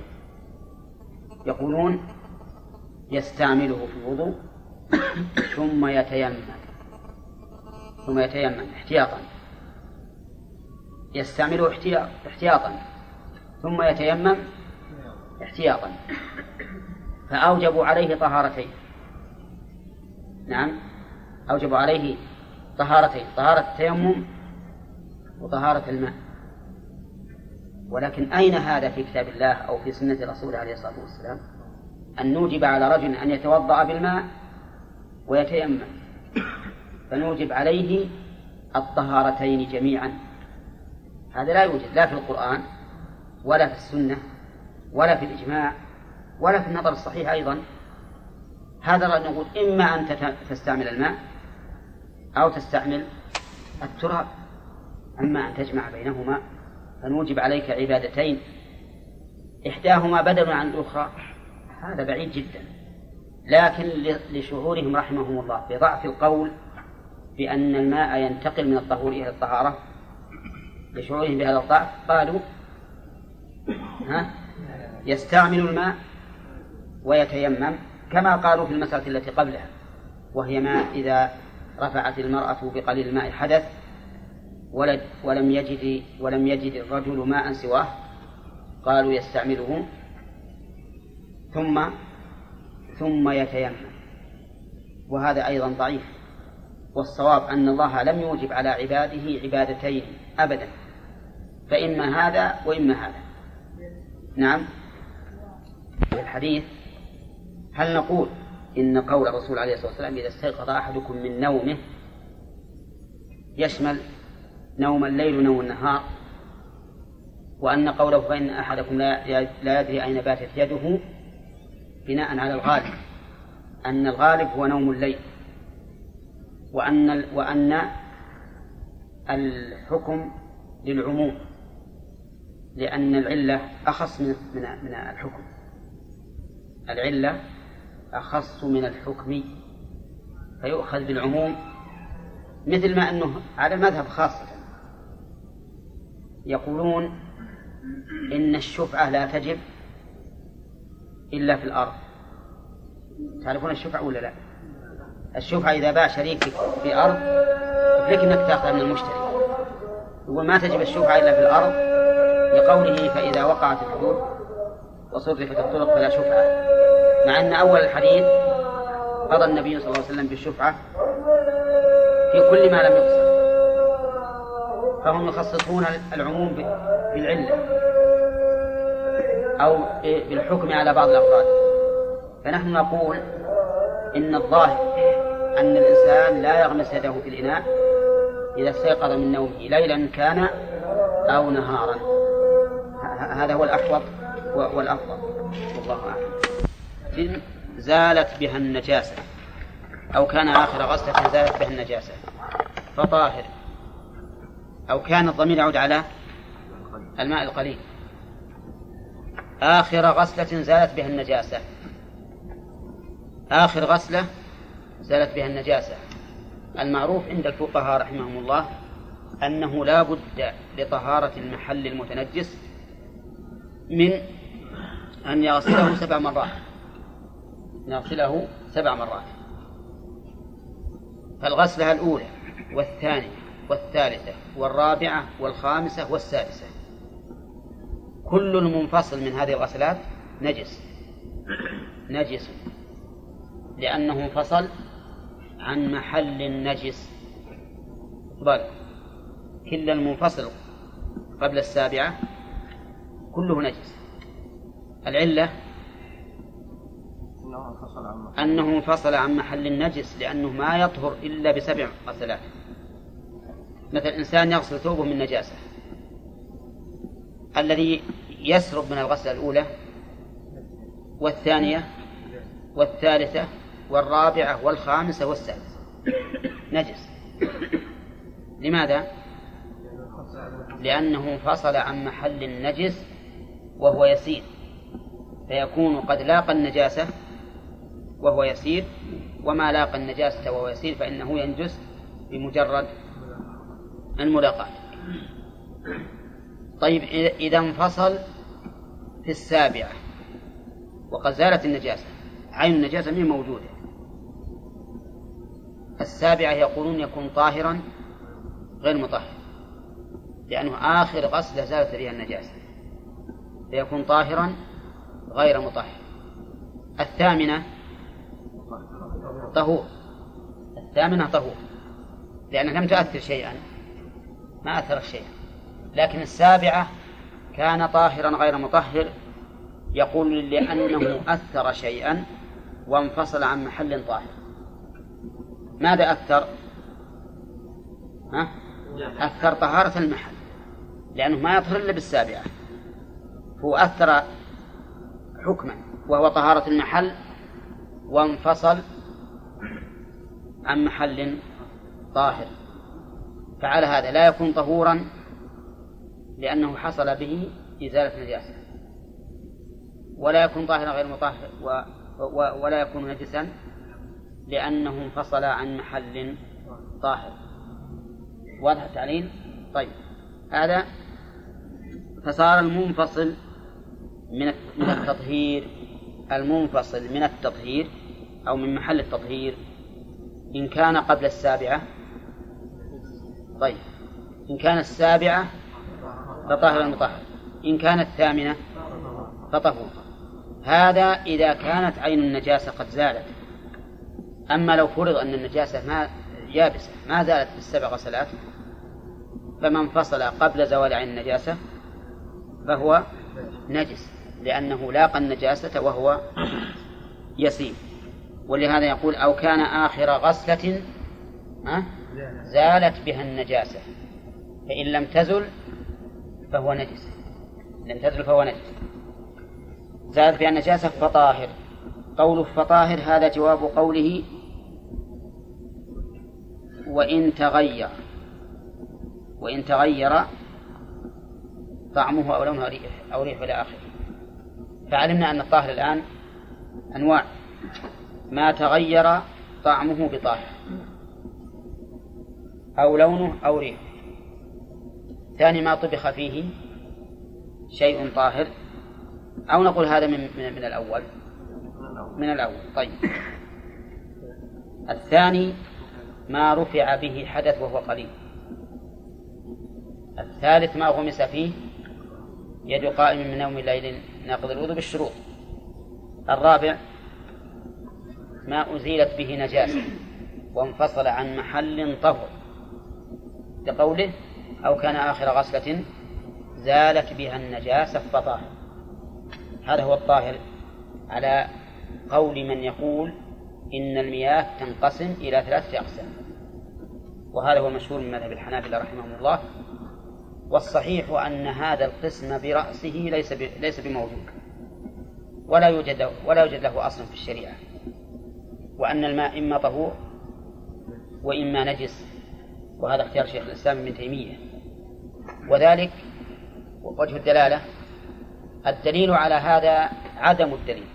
يقولون يستعمله في الوضوء ثم يتيمم. ثم يتيمم احتياطا. يستعمله احتياطا. ثم يتيمم احتياطا. فأوجبوا عليه طهارتين. نعم. أوجبوا عليه طهارتين طهارة التيمم وطهارة الماء. ولكن أين هذا في كتاب الله أو في سنة رسوله عليه الصلاة والسلام؟ أن نوجب على رجل أن يتوضأ بالماء ويتيمم. فنوجب عليه الطهارتين جميعا. هذا لا يوجد لا في القرآن ولا في السنة ولا في الإجماع ولا في النظر الصحيح أيضا. هذا نقول إما أن تستعمل الماء أو تستعمل التراب. أما أن تجمع بينهما فنوجب عليك عبادتين. إحداهما بدل عن الأخرى هذا بعيد جدا. لكن لشعورهم رحمهم الله بضعف القول بأن الماء ينتقل من الطهور إلى الطهارة لشعورهم بهذا الضعف قالوا ها يستعمل الماء ويتيمم كما قالوا في المسألة التي قبلها وهي ما إذا رفعت المرأة بقليل الماء حدث ولم يجد ولم يجد الرجل ماء سواه قالوا يستعمله ثم ثم يتيمم. وهذا أيضا ضعيف والصواب أن الله لم يوجب على عباده عبادتين أبدا فإما هذا وإما هذا. نعم. الحديث هل نقول إن قول الرسول عليه الصلاة والسلام إذا استيقظ أحدكم من نومه يشمل نوم الليل ونوم النهار؟ وأن قوله فإن أحدكم لا يدري أين باتت يده بناء على الغالب أن الغالب هو نوم الليل وأن وأن الحكم للعموم لأن العلة أخص من من الحكم. العلة أخص من الحكم فيؤخذ بالعموم مثل ما أنه على المذهب خاصة يقولون إن الشفعة لا تجب إلا في الأرض. تعرفون الشفعة ولا لا؟ الشفعة إذا باع شريكك في أرض لك أنك تأخذ من المشتري. يقول ما تجب الشفعة إلا في الأرض؟ لقوله فإذا وقعت الحدود وصرفت الطرق فلا شفعة. مع أن أول الحديث قضى النبي صلى الله عليه وسلم بالشفعة في كل ما لم يقصر. فهم يخصصون العموم بالعلة أو بالحكم على بعض الأفراد. فنحن نقول إن الظاهر أن الإنسان لا يغمس يده في الإناء إذا استيقظ من نومه ليلا كان أو نهارا. هذا هو الأحوط والأفضل. والله أعلم. زالت بها النجاسة أو كان آخر غسلة زالت بها النجاسة فطاهر. أو كان الضمير يعود على الماء القليل. آخر غسلة زالت بها النجاسة. آخر غسلة زالت بها النجاسة. المعروف عند الفقهاء رحمهم الله أنه لا بد لطهارة المحل المتنجس من أن يغسله سبع مرات. أن سبع مرات. فالغسلة الأولى والثانية والثالثة والرابعة والخامسة والسادسة. كل المنفصل من هذه الغسلات نجس. نجس. لأنه انفصل عن محل النجس. بل كل المنفصل قبل السابعة كله نجس. العلة أنه انفصل عن محل النجس لأنه ما يطهر إلا بسبع غسلات. مثل إنسان يغسل ثوبه من نجاسة. الذي يسرب من الغسلة الأولى والثانية والثالثة والرابعة والخامسة والسادسة. نجس. لماذا؟ لأنه انفصل عن محل النجس وهو يسير. فيكون قد لاقى النجاسة وهو يسير وما لاقى النجاسة وهو يسير فإنه ينجس بمجرد الملاقاة. طيب إذا انفصل في السابعة وقد زالت النجاسة. عين النجاسة من موجودة. السابعة يقولون يكون طاهرا غير مطهر لأنه آخر غسلة زالت بها النجاسة. فيكون طاهرا غير مطهر. الثامنة طهور الثامنة طهور لأنها لم تؤثر شيئا. ما أثرت شيئا. لكن السابعة كان طاهرا غير مطهر. يقول لأنه أثر شيئا وانفصل عن محل طاهر. ماذا أثر؟ ها؟ أثر طهارة المحل. لأنه ما يطهر إلا بالسابعة. هو أثر حكما. وهو طهارة المحل وانفصل عن محل طاهر. فعلى هذا لا يكون طهورا لأنه حصل به إزالة نجاسة ولا يكون طاهرا غير مطهر و... و... ولا يكون نجسا لأنه انفصل عن محل طاهر. واضح التعليل؟ طيب. هذا فصار المنفصل من من التطهير المنفصل من التطهير أو من محل التطهير إن كان قبل السابعة؟ طيب. إن كان السابعة فطهر المطهر. إن كانت الثامنة فطهور. هذا إذا كانت عين النجاسة قد زالت. أما لو فرض أن النجاسة ما يابسة ما زالت في السبع غسلات فمن فصل قبل زوال عين النجاسة فهو نجس لأنه لاقى النجاسة وهو يسير ولهذا يقول أو كان آخر غسلة زالت بها النجاسة. فإن لم تزل فهو نجس. لم تزل فهو نجس. زالت بها النجاسة فطاهر. قوله فطاهر هذا جواب قوله وإن تغير. وإن تغير طعمه أو لونه أو ريحه إلى آخره. فعلمنا أن الطاهر الآن أنواع. ما تغير طعمه بطاهر أو لونه أو ريحه. ثاني ما طبخ فيه شيء طاهر. أو نقول هذا من من, من الأول. من الأول. طيب. الثاني ما رفع به حدث وهو قليل. الثالث ما غمس فيه يد قائم من نوم الليل ناقض الوضوء بالشروط الرابع ما أزيلت به نجاسة وانفصل عن محل طهر. لقوله أو كان آخر غسلة زالت بها النجاسة فطاهر هذا هو الطاهر. على قول من يقول إن المياه تنقسم إلى ثلاثة أقسام. وهذا هو المشهور من مذهب الحنابلة رحمهم الله. والصحيح أن هذا القسم برأسه ليس ليس بموجود ولا يوجد ولا يوجد له أصل في الشريعة. وأن الماء إما طهور وإما نجس وهذا اختيار شيخ الإسلام ابن تيمية. وذلك وجه الدلالة الدليل على هذا عدم الدليل.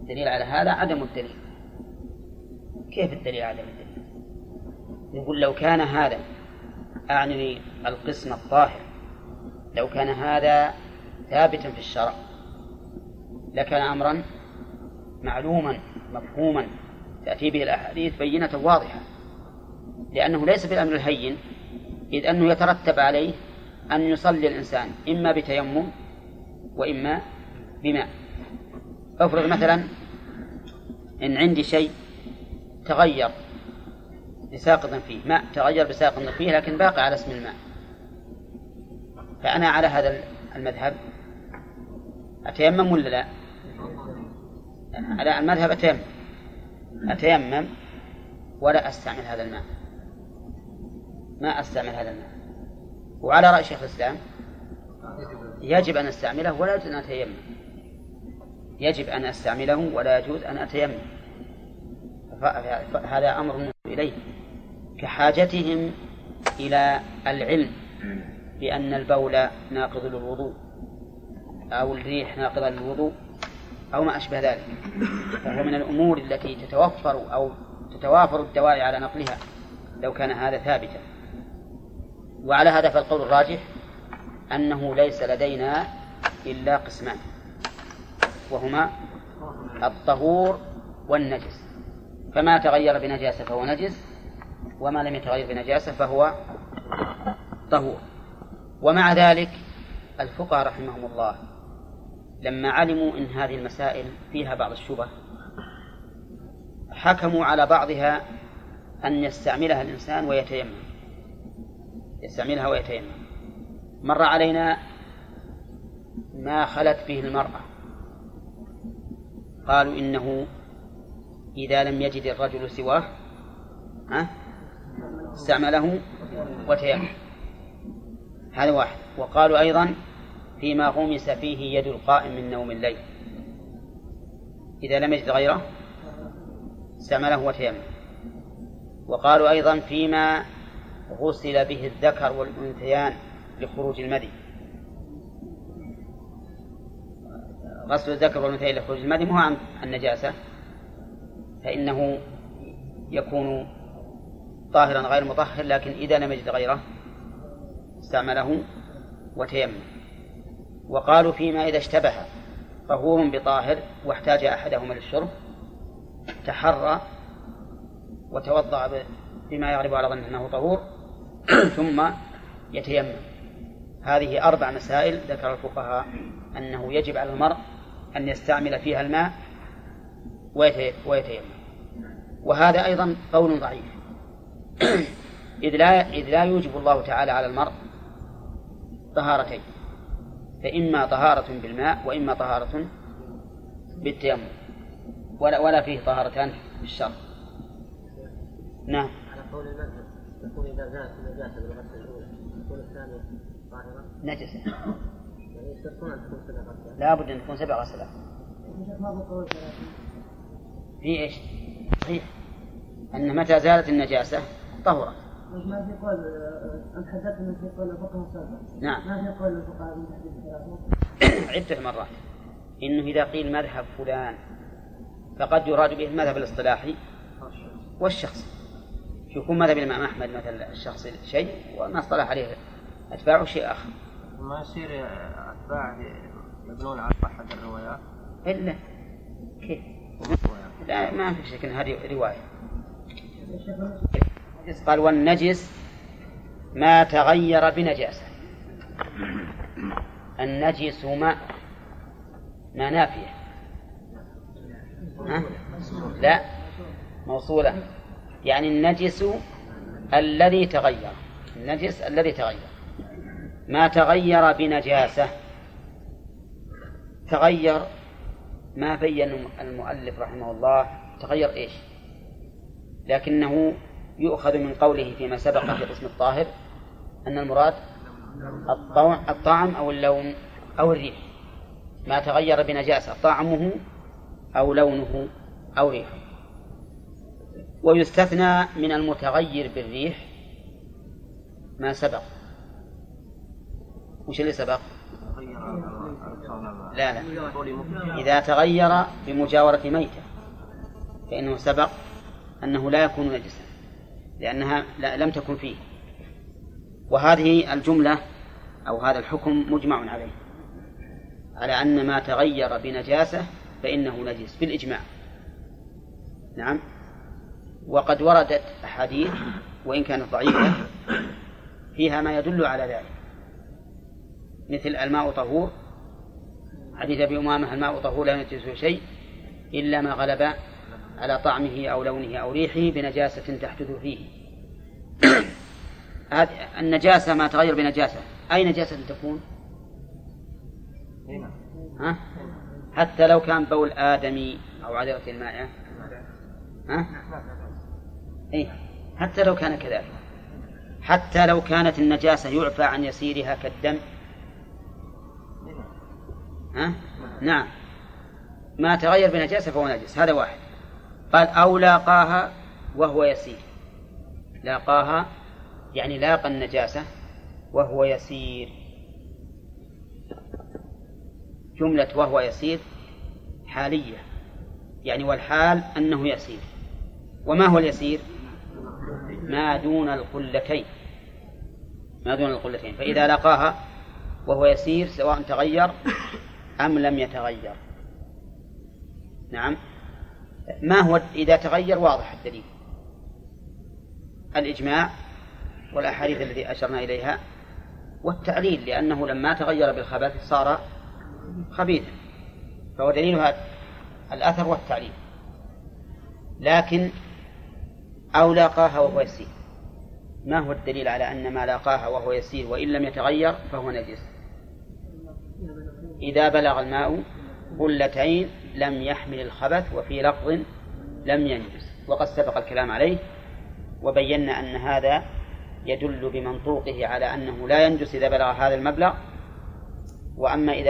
الدليل على هذا عدم الدليل. كيف الدليل عدم الدليل؟ يقول لو كان هذا أعني القسم الطاهر لو كان هذا ثابتا في الشرع لكان أمرا معلوما مفهوما تأتي به الأحاديث بينة واضحة لأنه ليس بالأمر الهين إذ أنه يترتب عليه أن يصلي الإنسان إما بتيمم وإما بماء افرض مثلا إن عندي شيء تغير بساقط فيه ماء تغير بساقط فيه لكن باقي على اسم الماء فأنا على هذا المذهب أتيمم ولا لا؟ على المذهب أتيمم أتيمم ولا أستعمل هذا الماء. ما أستعمل هذا الماء. وعلى رأي شيخ الإسلام يجب أن أستعمله ولا يجوز أن أتيمم يجب أن أستعمله ولا يجوز أن أتيمم هذا أمر إليه. كحاجتهم إلى العلم بأن البول ناقض للوضوء أو الريح ناقضة للوضوء. أو ما أشبه ذلك. فهو من الأمور التي تتوفر أو تتوافر الدواعي على نقلها لو كان هذا ثابتا. وعلى هذا فالقول الراجح أنه ليس لدينا إلا قسمان وهما الطهور والنجس. فما تغير بنجاسة فهو نجس وما لم يتغير بنجاسة فهو طهور. ومع ذلك الفقهاء رحمهم الله لما علموا أن هذه المسائل فيها بعض الشبه حكموا على بعضها أن يستعملها الإنسان ويتيمم. يستعملها ويتيمم. مر علينا ما خلت به المرأة. قالوا إنه إذا لم يجد الرجل سواه ها استعمله وتيمم. هذا واحد. وقالوا أيضا فيما غمس فيه يد القائم من نوم الليل. إذا لم يجد غيره استعمله وتيمم. وقالوا أيضا فيما غسل به الذكر والأنثيان لخروج المدي. غسل الذكر والأنثيين لخروج المدي مو عن النجاسة فإنه يكون طاهرا غير مطهر لكن إذا لم يجد غيره استعمله وتيمم. وقالوا فيما إذا اشتبه طهور بطاهر واحتاج أحدهما للشرب تحرى وتوضأ بما يغلب على ظنه أنه طهور ثم يتيمم. هذه أربع مسائل ذكر الفقهاء أنه يجب على المرء أن يستعمل فيها الماء ويتيمم. وهذا أيضا قول ضعيف. إذ لا إذ لا يوجب الله تعالى على المرء طهارتين. فإما طهارة بالماء وإما طهارة بالتيمم. ولا ولا فيه طهارتان بالشرط نعم. على قول المذهب يكون إذا زالت النجاسة بالغسل الأولى تكون الثانية طاهرة؟ نجسة يعني يشترطون أن تكون سبع غسلات. لا بد أن تكون سبع غسلات. في إيش؟ صحيح. أن متى زالت النجاسة؟ طهرت ما في قول أنت حدثت أن في قول الفقهاء السابق نعم. ما في قول الفقهاء من تحديد عدة مرات. إنه إذا قيل مذهب فلان فقد يراد به المذهب الاصطلاحي والشخصي يكون مذهب الإمام أحمد مثلا الشخصي شيء وما اصطلح عليه أتباعه شيء آخر. ما يصير أتباع يبنون على صحة الروايات؟ إلا كيف؟ لا ما في شك هذه رواية قال والنجس ما تغير بنجاسة. النجس ماء ما نافية. ها؟ لا موصولة. يعني النجس الذي تغير. النجس الذي تغير. ما تغير بنجاسة. تغير ما بين المؤلف رحمه الله. تغير إيش؟ لكنه يؤخذ من قوله فيما سبق في قسم الطاهر أن المراد الطعم أو اللون أو الريح. ما تغير بنجاسة طعمه أو لونه أو ريحه. ويستثنى من المتغير بالريح ما سبق. وش اللي سبق؟ لا لا. إذا تغير بمجاورة ميتة فإنه سبق أنه لا يكون نجسا. لأنها لم تكن فيه. وهذه الجملة أو هذا الحكم مجمع عليه. على أن ما تغير بنجاسة فإنه نجس بالإجماع. نعم. وقد وردت أحاديث وإن كانت ضعيفة فيها ما يدل على ذلك. مثل الماء طهور. حديث أبي أمامة الماء طهور لا ينجسه شيء إلا ما غلب على طعمه أو لونه أو ريحه بنجاسة تحدث فيه. النجاسة ما تغير بنجاسة. أي نجاسة تكون؟ ها؟ حتى لو كان بول آدمي أو عذرة المائعة ها؟ إيه. حتى لو كان كذلك. حتى لو كانت النجاسة يعفى عن يسيرها كالدم. ها؟ نعم. ما تغير بنجاسة فهو نجس. هذا واحد. قال أو لاقاها وهو يسير. لاقاها يعني لاقى النجاسة وهو يسير. جملة وهو يسير حالية يعني والحال أنه يسير. وما هو اليسير؟ ما دون القلتين. ما دون القلتين. فإذا لقاها وهو يسير سواء تغير أم لم يتغير. نعم. ما هو إذا تغير واضح الدليل. الإجماع والأحاديث التي أشرنا إليها والتعليل لأنه لما تغير بالخبث صار خبيثا. فهو دليل هذا الأثر والتعليل. لكن أو لاقاها وهو يسير. ما هو الدليل على أن ما لاقاها وهو يسير وإن لم يتغير فهو نجس. إذا بلغ الماء قلتين لم يحمل الخبث وفي لفظ لم ينجس. وقد سبق الكلام عليه وبينا أن هذا يدل بمنطوقه على أنه لا ينجس إذا بلغ هذا المبلغ. وأما إذا